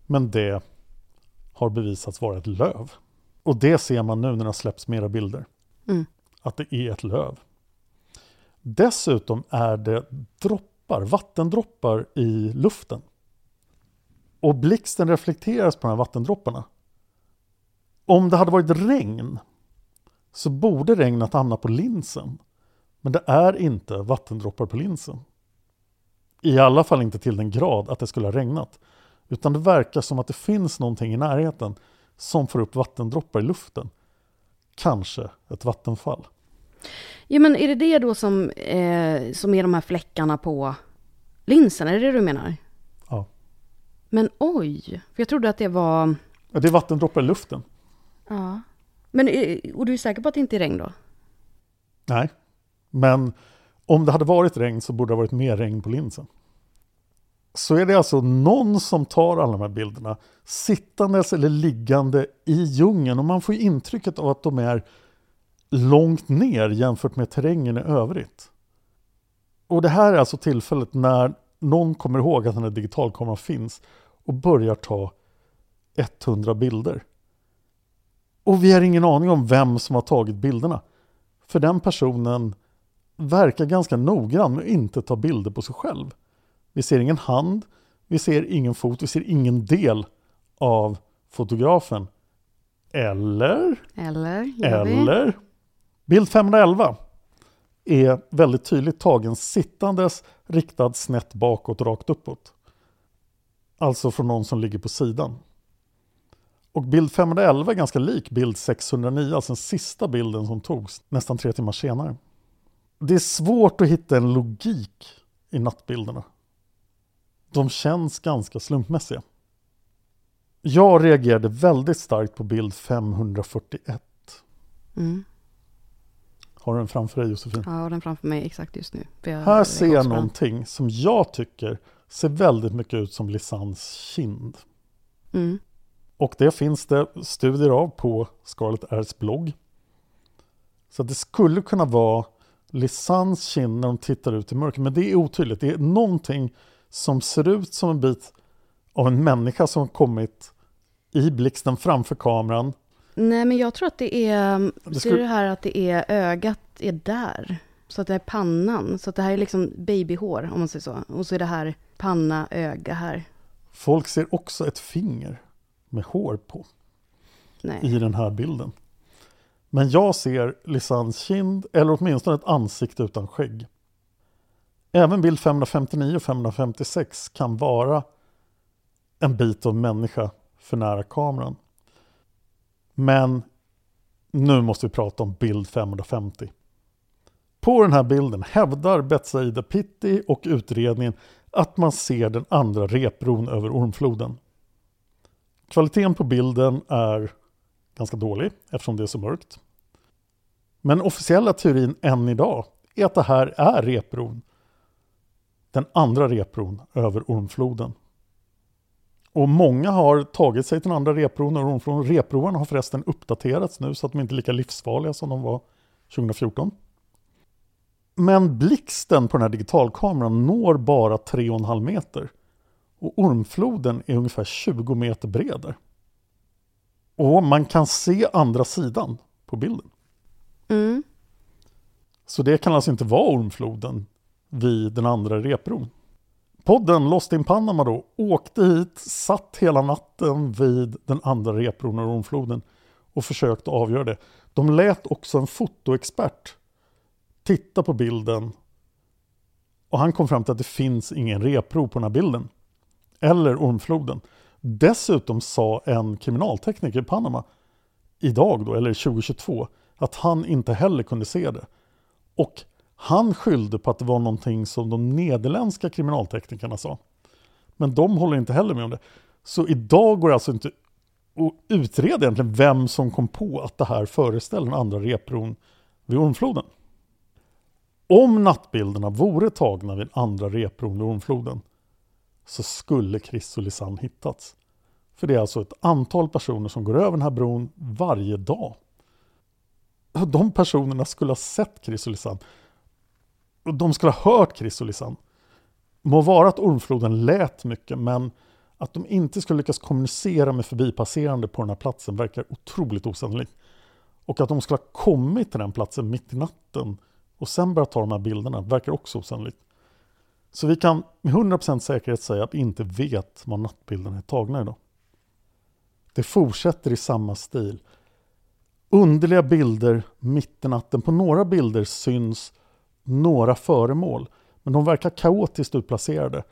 B: Men det har bevisats vara ett löv. Och det ser man nu när det har släppts mera bilder.
C: Mm.
B: Att det är ett löv. Dessutom är det droppar, vattendroppar i luften. Och blixten reflekteras på de här vattendropparna. Om det hade varit regn så borde regnet hamna på linsen. Men det är inte vattendroppar på linsen. I alla fall inte till den grad att det skulle ha regnat. Utan det verkar som att det finns någonting i närheten som får upp vattendroppar i luften. Kanske ett vattenfall.
C: Ja, men är det det då som, eh, som är de här fläckarna på linsen? Är det det du menar?
B: Ja.
C: Men oj, för jag trodde att det var...
B: Ja, Det är vattendroppar i luften.
C: Ja. Men, eh, och du är säker på att det inte är regn då?
B: Nej, men om det hade varit regn så borde det ha varit mer regn på linsen. Så är det alltså någon som tar alla de här bilderna sittandes eller liggande i djungeln och man får ju intrycket av att de är långt ner jämfört med terrängen i övrigt. Och det här är alltså tillfället när någon kommer ihåg att den här digitalkameran finns och börjar ta 100 bilder. Och vi har ingen aning om vem som har tagit bilderna. För den personen verkar ganska noggrann med att inte ta bilder på sig själv. Vi ser ingen hand, vi ser ingen fot, vi ser ingen del av fotografen. Eller?
C: Eller?
B: Eller? Bild 511 är väldigt tydligt tagen sittandes, riktad snett bakåt, rakt uppåt. Alltså från någon som ligger på sidan. Och bild 511 är ganska lik bild 609, alltså den sista bilden som togs nästan tre timmar senare. Det är svårt att hitta en logik i nattbilderna. De känns ganska slumpmässiga. Jag reagerade väldigt starkt på bild 541.
C: Mm.
B: Har du den framför dig Josefin?
C: Ja, jag har den framför mig exakt just nu.
B: Här ser jag någonting som jag tycker ser väldigt mycket ut som Lisans kind.
C: Mm.
B: Och det finns det studier av på Scarlett Airs blogg. Så det skulle kunna vara Lisans kind när de tittar ut i mörkret. Men det är otydligt. Det är någonting som ser ut som en bit av en människa som kommit i blixten framför kameran.
C: Nej, men jag tror att det är...
B: Det
C: Ser
B: skulle-
C: du här att det är ögat är där? Så att det är pannan. Så att det här är liksom babyhår, om man säger så. Och så är det här panna, öga här.
B: Folk ser också ett finger med hår på.
C: Nej.
B: i den här bilden. Men jag ser Lisans kind, eller åtminstone ett ansikte utan skägg. Även bild 559 och 556 kan vara en bit av människa för nära kameran. Men nu måste vi prata om bild 550. På den här bilden hävdar Betsaida Pitti och utredningen att man ser den andra repbron över Ormfloden. Kvaliteten på bilden är ganska dålig eftersom det är så mörkt. Men officiella teorin än idag är att det här är repbron. Den andra repbron över Ormfloden. Och många har tagit sig till den andra repbron och ormfloden. Repbroarna har förresten uppdaterats nu så att de inte är lika livsfarliga som de var 2014. Men blixten på den här digitalkameran når bara 3,5 meter. Och ormfloden är ungefär 20 meter bred. Och man kan se andra sidan på bilden.
C: Mm.
B: Så det kan alltså inte vara ormfloden vid den andra repbron. Podden Lost in Panama då åkte hit, satt hela natten vid den andra repbron och ormfloden och försökte avgöra det. De lät också en fotoexpert titta på bilden och han kom fram till att det finns ingen repro på den här bilden. Eller ormfloden. Dessutom sa en kriminaltekniker i Panama idag då, eller 2022, att han inte heller kunde se det. Och han skyllde på att det var någonting som de nederländska kriminalteknikerna sa. Men de håller inte heller med om det. Så idag går det alltså inte att utreda egentligen vem som kom på att det här föreställer den andra repron vid Ormfloden. Om nattbilderna vore tagna vid andra repron vid Ormfloden så skulle Chris och Lisanne hittats. För det är alltså ett antal personer som går över den här bron varje dag. De personerna skulle ha sett Chris och Lisanne. Och de skulle ha hört Chris och Lisanne. Må vara att Ormfloden lät mycket men att de inte skulle lyckas kommunicera med förbipasserande på den här platsen verkar otroligt osannolikt. Och att de skulle ha kommit till den platsen mitt i natten och sen börjat ta de här bilderna verkar också osannolikt. Så vi kan med 100% säkerhet säga att vi inte vet var nattbilderna är tagna idag. Det fortsätter i samma stil. Underliga bilder mitt i natten. På några bilder syns några föremål, men de verkar kaotiskt utplacerade.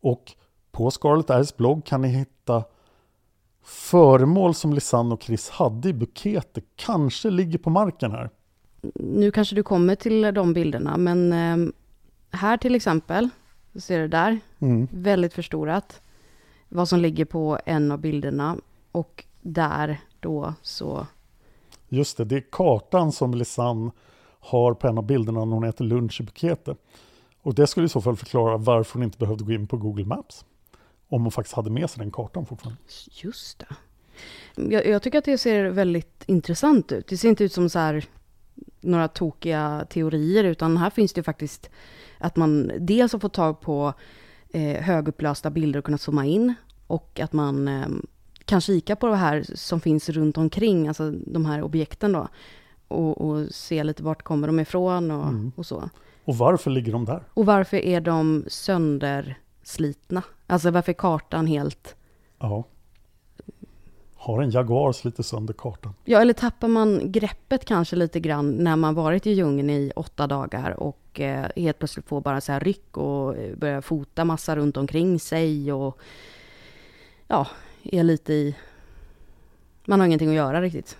B: Och på Scarlet Airs blogg kan ni hitta föremål som Lisanne och Chris hade i buketer, kanske ligger på marken här.
C: Nu kanske du kommer till de bilderna, men eh, här till exempel, så ser du där,
B: Mm.
C: väldigt förstorat, vad som ligger på en av bilderna. Och där då så,
B: Just det, det är kartan som Lisanne har på en av bilderna när hon äter lunch i Bukete. Och det skulle i så fall förklara varför hon inte behövde gå in på Google Maps. Om hon faktiskt hade med sig den kartan fortfarande.
C: just det. Jag, jag tycker att det ser väldigt intressant ut. Det ser inte ut som så här några tokiga teorier, utan här finns det faktiskt att man dels har fått tag på eh, högupplösta bilder och kunnat zooma in, och att man eh, kan kika på det här som finns runt omkring, alltså de här objekten då, och, och se lite vart kommer de ifrån och,
B: Mm.
C: och så.
B: Och varför ligger de där?
C: Och varför är de sönderslitna? Alltså varför är kartan helt...
B: Ja. Har en Jaguar slitit sönder kartan?
C: Ja, eller tappar man greppet kanske lite grann när man varit i djungeln i åtta dagar och eh, helt plötsligt får bara så här ryck och eh, börjar fota massa runt omkring sig och ja, är lite i... Man har ingenting att göra riktigt.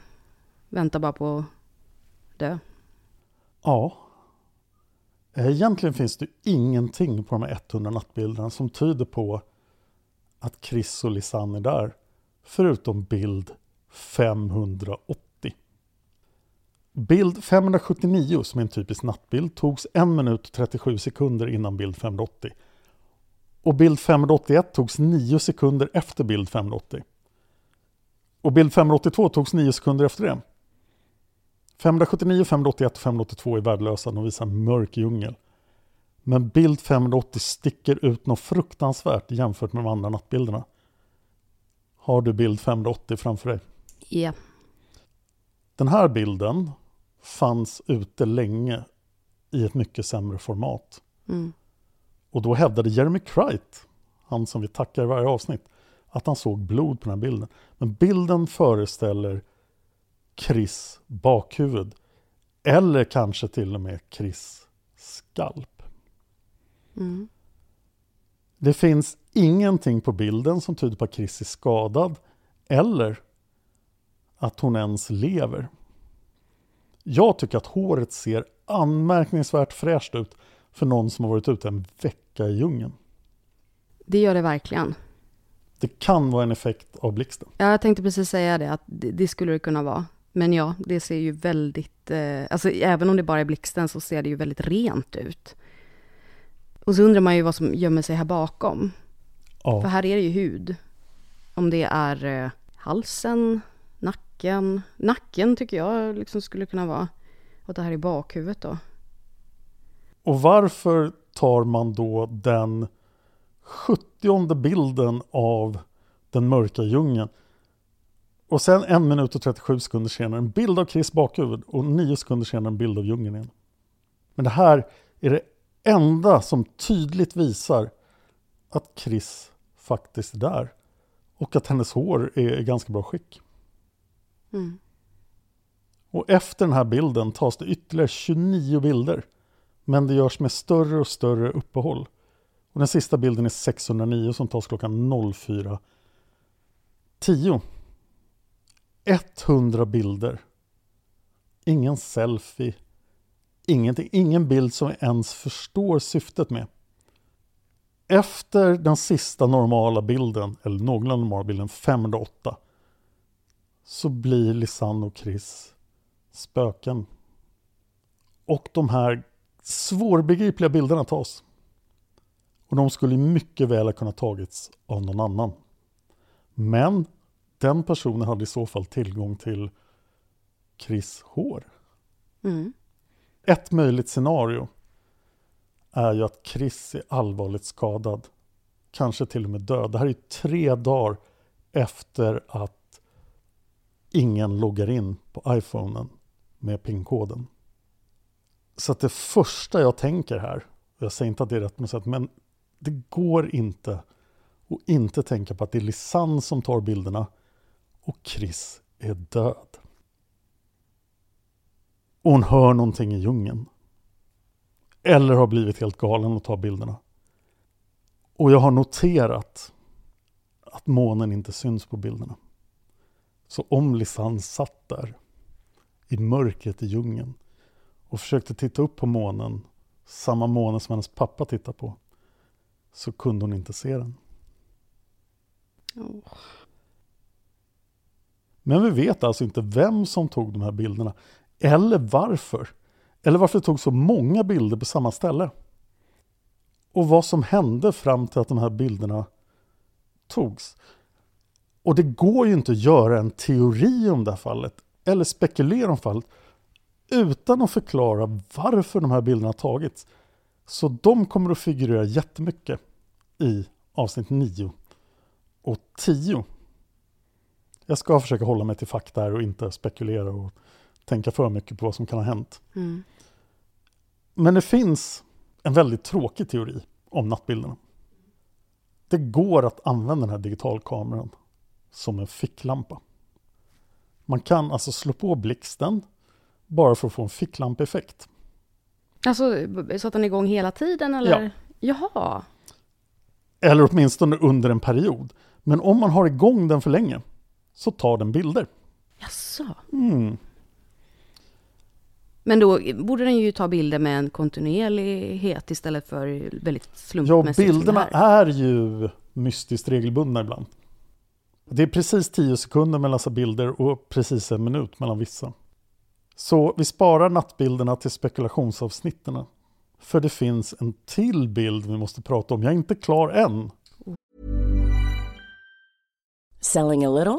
C: Väntar bara på att dö.
B: Ja. Eh, egentligen finns det ingenting på de här 100 nattbilderna som tyder på att Chris och Lisanne är där. Förutom bild 580. Bild 579, som är en typisk nattbild, togs 1 minut och 37 sekunder innan bild 580. Och bild 581 togs 9 sekunder efter bild 580. Och bild 582 togs 9 sekunder efter det. 579, 581 och 582 är värdelösa, de visar en mörk djungel. Men bild 580 sticker ut något fruktansvärt jämfört med de andra nattbilderna. Har du bild 580 framför dig?
C: Ja.
B: Den här bilden fanns ute länge i ett mycket sämre format.
C: Mm.
B: Och då hävdade Jeremy Cright, han som vi tackar i varje avsnitt, att han såg blod på den här bilden. Men bilden föreställer Chris bakhuvud. Eller kanske till och med Chris skalp.
C: Mm.
B: Det finns ingenting på bilden som tyder på att Chris är skadad eller att hon ens lever. Jag tycker att håret ser anmärkningsvärt fräscht ut för någon som har varit ute en vecka i djungeln.
C: Det gör det verkligen.
B: Det kan vara en effekt av blixten.
C: Ja, jag tänkte precis säga det, att det, skulle det kunna vara. Men ja, det ser ju väldigt, eh, alltså även om det bara är blixten så ser det ju väldigt rent ut. Och så undrar man ju vad som gömmer sig här bakom. För
B: Ja,
C: här är det ju hud. Om det är eh, halsen, nacken. Nacken tycker jag liksom skulle kunna vara. Och det här i bakhuvudet då.
B: Och varför tar man då den 70 bilden av den mörka djungeln och sen en minut och 37 sekunder senare en bild av Chris bakhuvud och nio sekunder senare en bild av djungeln igen. Men det här är det enda som tydligt visar att Chris faktiskt är där och att hennes hår är i ganska bra skick.
C: Mm.
B: Och efter den här bilden tas det ytterligare 29 bilder. Men det görs med större och större uppehåll. Och den sista bilden är 609 som tas klockan 04.10. 100 bilder. Ingen selfie. Ingenting. Ingen bild som vi ens förstår syftet med. Efter den sista normala bilden, eller någorlunda normala bilden, 508, så blir Lisanne och Chris spöken. Och de här svårbegripliga bilderna tas. Och de skulle mycket väl ha kunnat tagits av någon annan. Men den personen hade i så fall tillgång till Chris hår.
C: Mm.
B: Ett möjligt scenario är ju att Chris är allvarligt skadad. Kanske till och med död. Det här är tre dagar efter att ingen loggar in på iPhonen med PIN-koden. Så att det första jag tänker här, och jag säger inte att det är rätt på något sätt, men det går inte att inte tänka på att det är Lisanne som tar bilderna och Chris är död. Och hon hör någonting i djungeln. Eller har blivit helt galen och tar bilderna. Och jag har noterat att månen inte syns på bilderna. Så om Lisanne satt där i mörkret i djungeln och försökte titta upp på månen, samma måne som hennes pappa tittar på, så kunde hon inte se den.
C: Oh.
B: Men vi vet alltså inte vem som tog de här bilderna eller varför. Eller varför det tog så många bilder på samma ställe. Och vad som hände fram till att de här bilderna togs. Och det går ju inte att göra en teori om det här fallet eller spekulera om fallet utan att förklara varför de här bilderna tagits. Så de kommer att figurera jättemycket i avsnitt 9 och 10. Jag ska försöka hålla mig till fakta här och inte spekulera och tänka för mycket på vad som kan ha hänt.
C: Mm.
B: Men det finns en väldigt tråkig teori om nattbilderna. Det går att använda den här digitalkameran som en ficklampa. Man kan alltså slå på blixten bara för att få en ficklampeffekt.
C: Alltså, så att den är igång hela tiden eller? Jaha.
B: Eller åtminstone under en period. Men om man har igång den för länge så tar den bilder.
C: Jaså?
B: Mm.
C: Men då borde den ju ta bilder med en kontinuerlighet istället för väldigt
B: Ja,
C: slumpmässigt. det
B: bilderna är ju mystiskt regelbundna ibland. Det är precis 10 sekunder mellan dessa bilder och precis en minut mellan vissa. Så vi sparar nattbilderna till spekulationsavsnitten. För det finns en till bild vi måste prata om. Jag är inte klar än.
E: Selling a little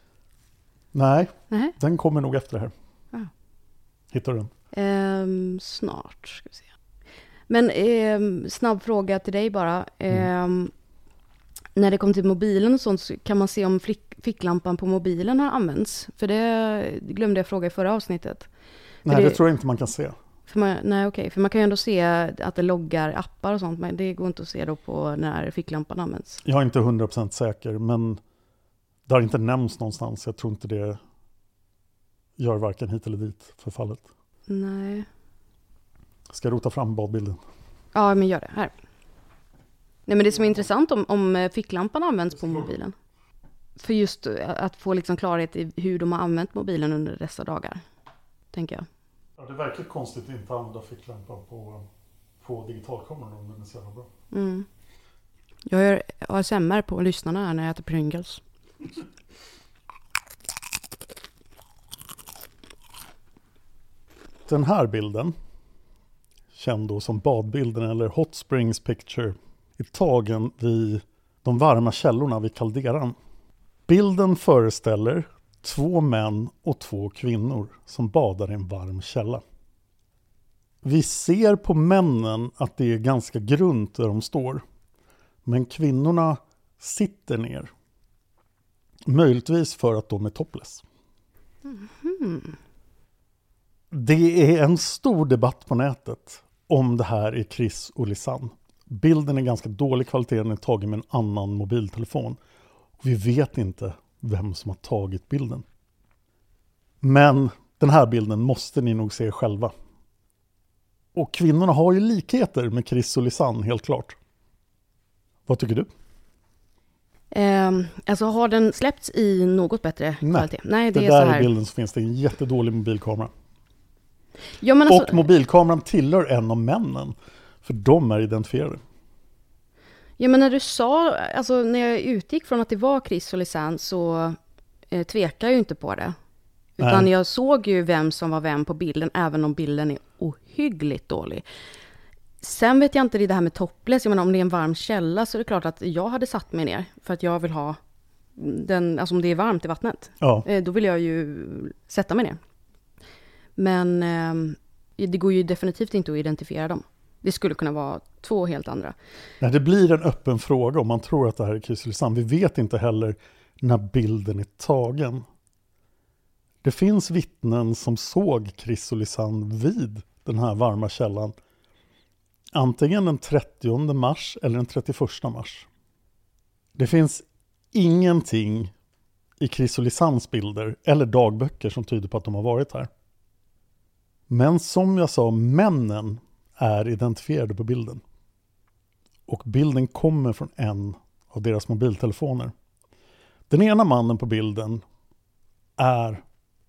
B: Nej,
C: Nej.
B: den kommer nog efter det här.
C: Ja.
B: Hittar du den?
C: Ehm, snart, ska vi se. Men ehm, snabb fråga till dig bara. Ehm, När det kommer till mobilen och sånt, så kan man se om flick, ficklampan på mobilen har använts? För det glömde jag fråga i förra avsnittet.
B: Nej,
C: det-
B: det tror jag inte man kan se.
C: Man, nej, okej. För man kan ju ändå se att det loggar appar och sånt, men det går inte att se då på när ficklampan används.
B: Jag är inte 100% säker, men det har inte nämnts någonstans. Jag tror inte det gör varken hit eller dit för fallet.
C: Nej.
B: Ska jag rota fram badbilden?
C: Ja, men gör det. Här. Nej, men det som är intressant om, om ficklampan används på mobilen. För just eh, att få liksom klarhet i hur de har använt mobilen under dessa dagar. Tänker jag.
B: Ja, det är verkligen konstigt att inte använda ficklampan på, på digitalkameran om den är så jävla bra.
C: Mm. Jag gör ASMR på lyssnarna här när jag äter Pringles.
B: Den här bilden, känd då som badbilden eller Hot Springs Picture, är tagen vid de varma källorna vid kalderan. Bilden föreställer två män och två kvinnor som badar i en varm källa. Vi ser på männen att det är ganska grunt där de står. Men kvinnorna sitter ner. Möjligtvis för att de är topless. Det är en stor debatt på nätet om det här är Chris och Lisanne. Bilden är ganska dålig kvalitet, den är tagen med en annan mobiltelefon. Vi vet inte vem som har tagit bilden. Men den här bilden måste ni nog se själva. Och kvinnorna har ju likheter med Chris och Lisanne, helt klart. Vad tycker du?
C: Ehm, alltså har den släppts i något bättre
B: Nej.
C: kvalitet? Nej, det,
B: Det
C: är så
B: där
C: här.
B: i bilden så finns det en jättedålig mobilkamera.
C: Ja, alltså,
B: Och mobilkameran tillhör en av männen. För de är identifierade.
C: Ja men när du sa, alltså när jag utgick från att det var Chris och Lisanne så eh, tvekar jag ju inte på det. Utan
B: Nej.
C: jag såg ju vem som var vem på bilden, även om bilden är ohyggligt dålig. Sen vet jag inte det här med topless, jag menar om det är en varm källa så är det klart att jag hade satt mig ner för att jag vill ha den, alltså om det är varmt i vattnet,
B: Ja.
C: eh, då vill jag ju sätta mig ner. Men eh, det går ju definitivt inte att identifiera dem. Det skulle kunna vara två helt andra.
B: Nej, det blir en öppen fråga om man tror att det här är Lisanne. Vi vet inte heller när bilden är tagen. Det finns vittnen som såg Lisanne vid den här varma källan. Antingen den 30 mars eller den 31 mars. Det finns ingenting i Chris och Lisannes bilder eller dagböcker som tyder på att de har varit här. Men som jag sa, männen är identifierade på bilden. Och bilden kommer från en av deras mobiltelefoner. Den ena mannen på bilden är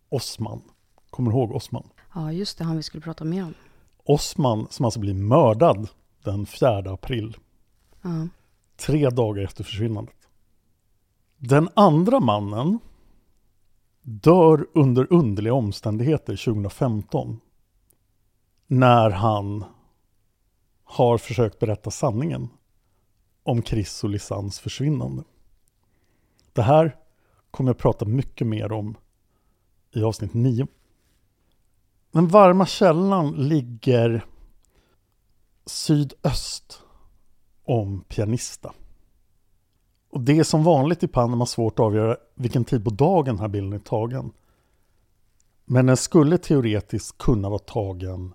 B: Osman. Kommer du ihåg Osman?
C: Ja, just det, han vi skulle prata mer om.
B: Osman som alltså blir mördad den 4 april.
C: Ja.
B: Tre dagar efter försvinnandet. Den andra mannen dör under underliga omständigheter 2015. När han har försökt berätta sanningen om Chris och Lisannes försvinnande. Det här kommer jag prata mycket mer om i avsnitt 9. Den varma källan ligger sydöst om Pianista. Och det är som vanligt i Panama svårt att avgöra vilken tid på dagen den här bilden är tagen. Men den skulle teoretiskt kunna vara tagen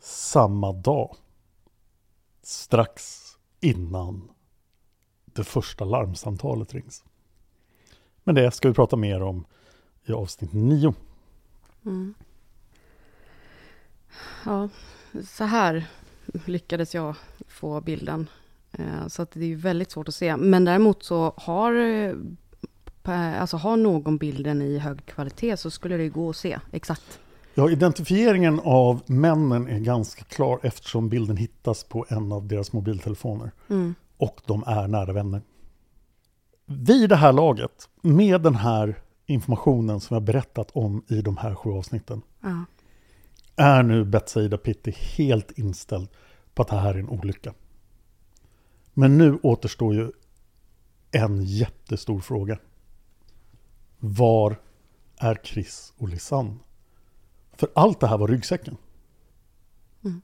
B: samma dag. Strax innan det första larmsamtalet rings. Men det ska vi prata mer om i avsnitt 9.
C: Mm. Ja, så här lyckades jag få bilden. Eh, Så att det är väldigt svårt att se. Men däremot så har, eh, alltså har någon bilden i hög kvalitet så skulle det gå att se exakt.
B: Ja, identifieringen av männen är ganska klar eftersom bilden hittas på en av deras mobiltelefoner.
C: Mm.
B: Och de är nära vänner. Vid det här laget, med den här informationen som jag berättat om i de här sju avsnitten,
C: Ja.
B: Är nu Betsaida Pitti helt inställd på att det här är en olycka. Men nu återstår ju en jättestor fråga. Var är Chris och Lisanne? För allt det här var ryggsäcken.
C: Mm.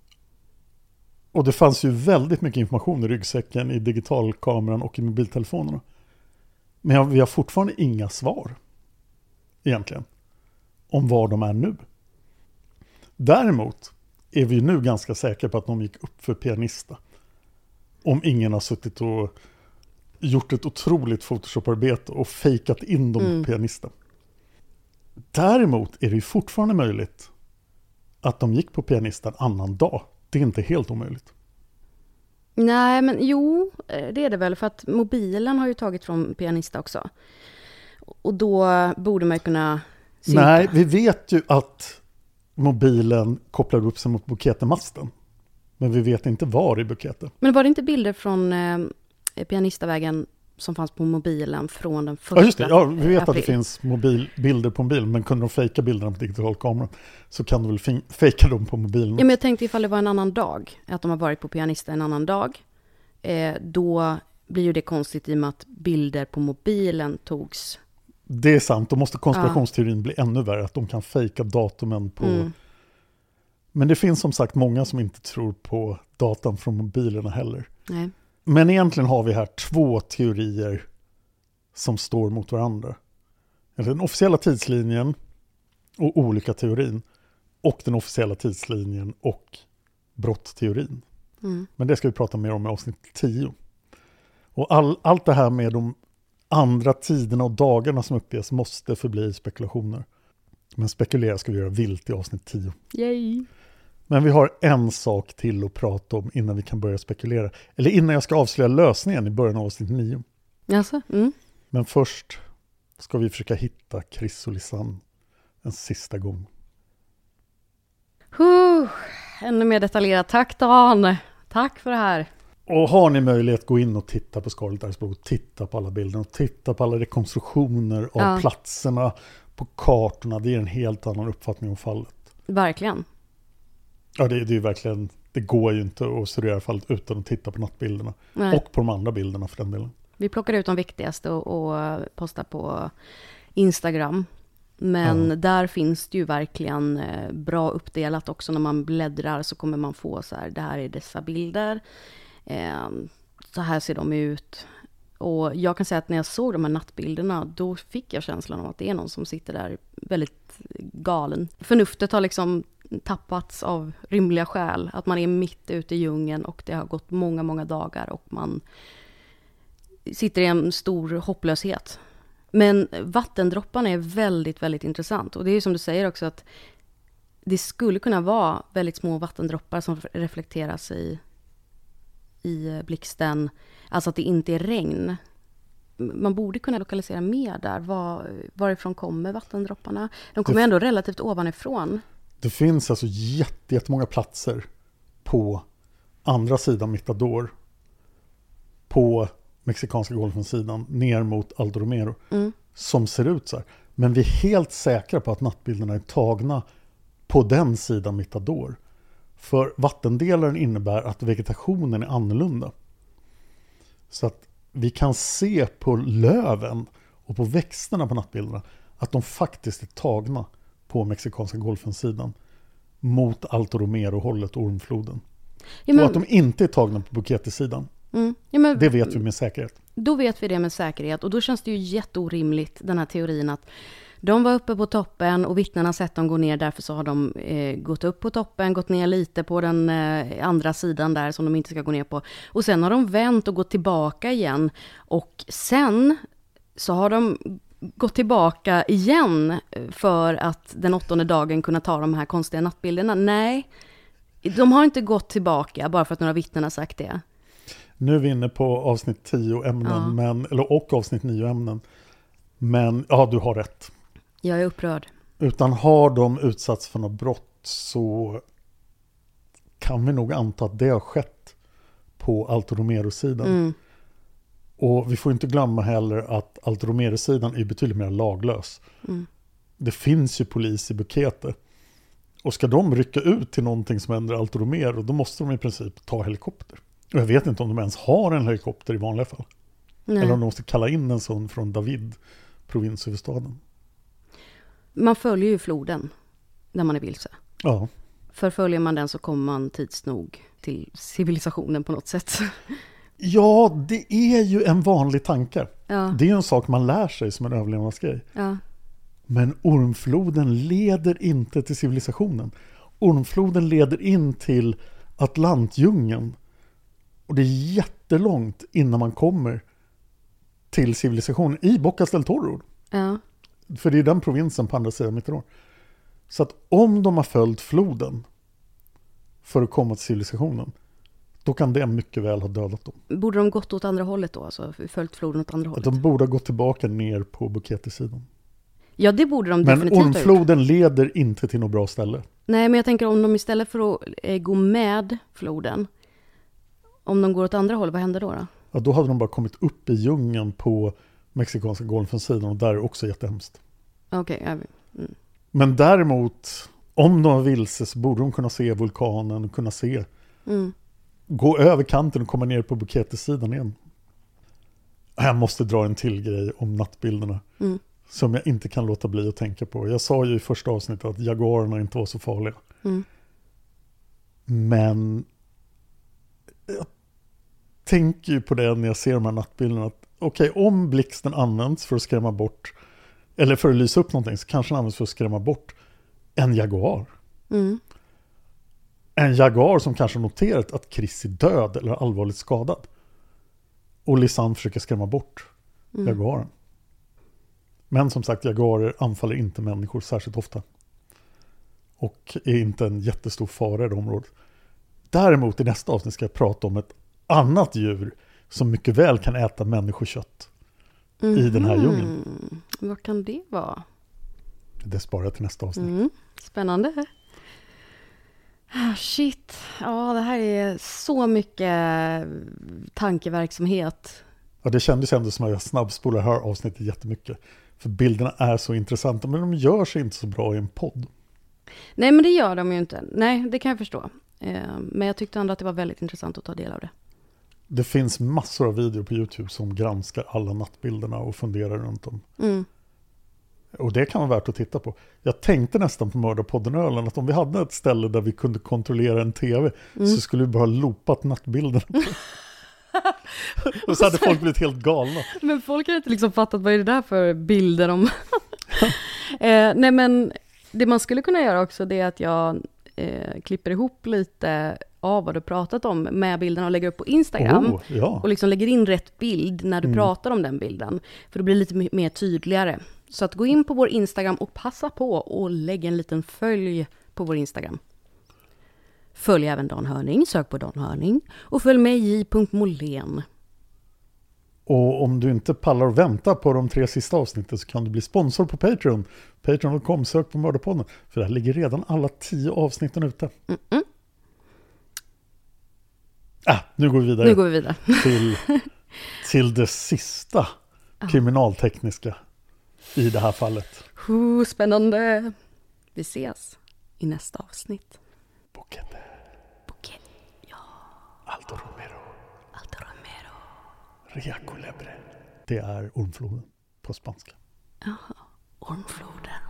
B: Och det fanns ju väldigt mycket information i ryggsäcken, i digitalkameran och i mobiltelefonerna. Men vi har fortfarande inga svar, egentligen, om var de är nu. Däremot är vi nu ganska säkra på att de gick upp för pianista. Om ingen har suttit och gjort ett otroligt Photoshop-arbete och fejkat in dem
C: Mm.
B: på pianisten. Däremot är det fortfarande möjligt att de gick på pianista en annan dag. Det är inte helt omöjligt.
C: Nej, men jo, eh, det är det väl. För att mobilen har ju tagit från pianista också. Och då borde man ju kunna synka.
B: Nej, vi vet ju att mobilen kopplar upp sig mot Buketemasten. Men vi vet inte var i Bukete.
C: Men var det inte bilder från eh, pianistavägen som fanns på mobilen från den första
B: Ja, just det. Ja, vi vet att det
C: april?
B: finns mobil, bilder på mobilen, men kunde de fejka bilderna på digitalkameran så kan de väl fejka dem på mobilen.
C: Ja, men jag tänkte ifall det var en annan dag, att de har varit på pianista en annan dag. Eh, då blir ju det konstigt i och med att bilder på mobilen togs.
B: Det är sant, då måste konspirationsteorin bli ännu värre, att de kan fejka datumen på...
C: Mm.
B: Men det finns som sagt många som inte tror på datan från mobilerna heller.
C: Nej.
B: Men egentligen har vi här två teorier som står mot varandra. Den officiella tidslinjen och olika teorin och den officiella tidslinjen och brottteorin.
C: Mm.
B: Men det ska vi prata mer om i avsnitt 10. Och all, allt det här med de andra tiderna och dagarna som uppges måste förbli spekulationer. Men spekulera ska vi göra vilt i avsnitt 10.
C: Yay!
B: Men vi har en sak till att prata om innan vi kan börja spekulera. Eller innan jag ska avslöja lösningen i början av avsnitt 9.
C: Alltså, mm.
B: Men först ska vi försöka hitta Lisanne en sista gång.
C: Huh, ännu mer detaljerat. Tack Dan! Tack för det här.
B: Och har ni möjlighet, gå in och titta på Scarlet Iceberg titta på alla bilder och titta på alla rekonstruktioner av
C: Ja.
B: platserna på kartorna. Det ger en helt annan uppfattning om fallet.
C: Verkligen.
B: Ja, det, det är verkligen, det går ju inte att studera fallet utan att titta på nattbilderna.
C: Nej.
B: Och på de andra bilderna för den delen.
C: Vi plockar ut de viktigaste och, och postar på Instagram. Men
B: Ja.
C: där finns det ju verkligen eh, bra uppdelat också. När man bläddrar så kommer man få så här, det här är dessa bilder. Ehm, så här ser de ut. Och jag kan säga att när jag såg de här nattbilderna, då fick jag känslan av att det är någon som sitter där väldigt galen. Förnuftet har liksom tappats av rimliga skäl. Att man är mitt ute i djungeln och det har gått många, många dagar och man sitter i en stor hopplöshet. Men vattendropparna är väldigt, väldigt intressant. Och det är som du säger också att det skulle kunna vara väldigt små vattendroppar som reflekteras i, i blixten. Alltså att det inte är regn. Man borde kunna lokalisera mer där. Var, varifrån kommer vattendropparna? De kommer
B: Det-
C: ändå relativt ovanifrån.
B: Det finns alltså jätte- jättemånga platser på andra sidan Mittador. På Mexikanska golfen-sidan ner mot Aldo Romero.
C: Mm.
B: Som ser ut så här. Men vi är helt säkra på att nattbilderna är tagna på den sidan Mittador. För vattendelaren innebär att vegetationen är annorlunda. Så att vi kan se på löven och på växterna på nattbilderna att de faktiskt är tagna på Mexikanska golfen-sidan mot Alto Romero-hållet och Ormfloden.
C: Ja, men-
B: Och att de inte är tagna på Bukete-sidan.
C: Mm. Ja, men-
B: Det vet vi med säkerhet.
C: Då vet vi det med säkerhet och då känns det ju jätteorimligt, den här teorin att de var uppe på toppen och vittnena har sett dem gå ner, därför så har de eh, gått upp på toppen, gått ner lite på den eh, andra sidan där som de inte ska gå ner på. Och sen har de vänt och gått tillbaka igen. Och sen så har de gått tillbaka igen eh, för att den åttonde dagen kunna ta de här konstiga nattbilderna. Nej, de har inte gått tillbaka bara för att några vittnen har sagt det.
B: Nu är vi inne på avsnitt 10 ämnen,
C: Ja.
B: men, eller, och avsnitt 9 ämnen. Men ja, du har rätt.
C: Jag är upprörd.
B: Utan har de utsatts för något brott så kan vi nog anta att det har skett på Alto Romero-sidan.
C: Mm.
B: Och vi får inte glömma heller att Alto Romero-sidan är betydligt mer laglös.
C: Mm.
B: Det finns ju polis i Bukete. Och ska de rycka ut till någonting som händer Alto Romero, då måste de i princip ta helikopter. Och jag vet inte om de ens har en helikopter i vanliga fall.
C: Nej.
B: Eller om de måste kalla in en sån från David, provinshuvudstaden.
C: Man följer ju floden när man är vilse.
B: Ja,
C: Förföljer man den så kommer man tids nog till civilisationen på något sätt.
B: ja det är ju en vanlig tanke.
C: Ja,
B: Det är en sak man lär sig som en överlevnadsgrej.
C: ja,
B: Men ormfloden leder inte till civilisationen. Ormfloden leder in till Atlantdjungeln. Och det är jättelångt innan man kommer till civilisationen i Bocas del Toro.
C: ja.
B: För det är den provinsen på andra sidan Mitterrand. Så att om de har följt floden för att komma till civilisationen, då kan det mycket väl ha dödat dem.
C: Borde de gått åt andra hållet då? Alltså följt floden åt andra
B: Att
C: hållet?
B: de borde ha gått tillbaka ner på Bukete-sidan.
C: Ja, det borde de
B: Men
C: definitivt gjort.
B: ormfloden leder inte till något bra ställe.
C: Nej, men jag tänker om de istället för att eh, gå med floden, om de går åt andra håll, vad händer då? då?
B: Ja, då hade de bara kommit upp i djungeln på Mexikanska golfens sidan och där är det också jättehemskt.
C: Okej, ja,
B: Men däremot, om de var vilse så borde de kunna se vulkanen och kunna se,
C: mm.
B: gå över kanten och komma ner på Bukete-sidan igen. Jag måste dra en till grej om nattbilderna.
C: Mm.
B: Som jag inte kan låta bli att tänka på. Jag sa ju i första avsnittet att jaguarerna inte var så farliga.
C: Mm.
B: Men jag tänker ju på det när jag ser de här nattbilderna. att Okej, om blixten används för att skrämma bort, eller för att lysa upp någonting, så kanske den används för att skrämma bort en jaguar.
C: Mm.
B: En jaguar som kanske noterat att Chris är död eller allvarligt skadad. Och Lisanne försöker skrämma bort
C: Mm.
B: jaguaren. Men som sagt, jaguarer anfaller inte människor särskilt ofta. Och är inte en jättestor fara i det området. Däremot i nästa avsnitt ska jag prata om ett annat djur som mycket väl kan äta människokött. I den här djungeln.
C: Mhm. Vad kan det vara?
B: Det sparar jag till nästa avsnitt.
C: Mm. Spännande. Ah, Shit, ja det här är så mycket tankeverksamhet.
B: Ja, det kändes ändå som att jag snabbspolar här avsnittet jättemycket. För bilderna är så intressanta, men de gör sig inte så bra i en podd.
C: Nej men det gör de ju inte. Nej, det kan jag förstå. Eh, Men jag tyckte ändå att det var väldigt intressant att ta del av det.
B: Det finns massor av videor på YouTube som granskar alla nattbilderna och funderar runt dem.
C: Mm.
B: Och det kan vara värt att titta på. Jag tänkte nästan på Mördarpodden Ölen att om vi hade ett ställe där vi kunde kontrollera en tv
C: Mm.
B: så skulle vi bara ha loopat nattbilderna. och så hade folk blivit helt galna.
C: Men folk har inte liksom fattat vad är det där för bilder om... eh, nej men det man skulle kunna göra också det är att jag eh, klipper ihop lite av vad du pratat om med bilderna och lägger upp på Instagram.
B: Oh, ja.
C: Och liksom lägger in rätt bild när du
B: Mm.
C: pratar om den bilden. För då blir det lite mer tydligare. Så att gå in på vår Instagram och passa på och lägg en liten följ på vår Instagram. Följ även Dan Hörning, sök på Dan Hörning. Och följ med j.molén.
B: Och om du inte pallar att vänta på de tre sista avsnitten så kan du bli sponsor på Patreon. Patreon.com, sök på Mördarpodden. För där ligger redan alla tio avsnitten ute.
C: Mm-mm.
B: Ah, nu går vi vidare
C: Nu går vi vidare.
B: till, till det sista kriminaltekniska i det här fallet.
C: Oh, spännande. Vi ses i nästa avsnitt.
B: Bukete,
C: Bukete,
B: Alto Romero,
C: Alto Romero.
B: Ria Culebre. Det är ormfloden på spanska.
C: Jaha, ormfloden.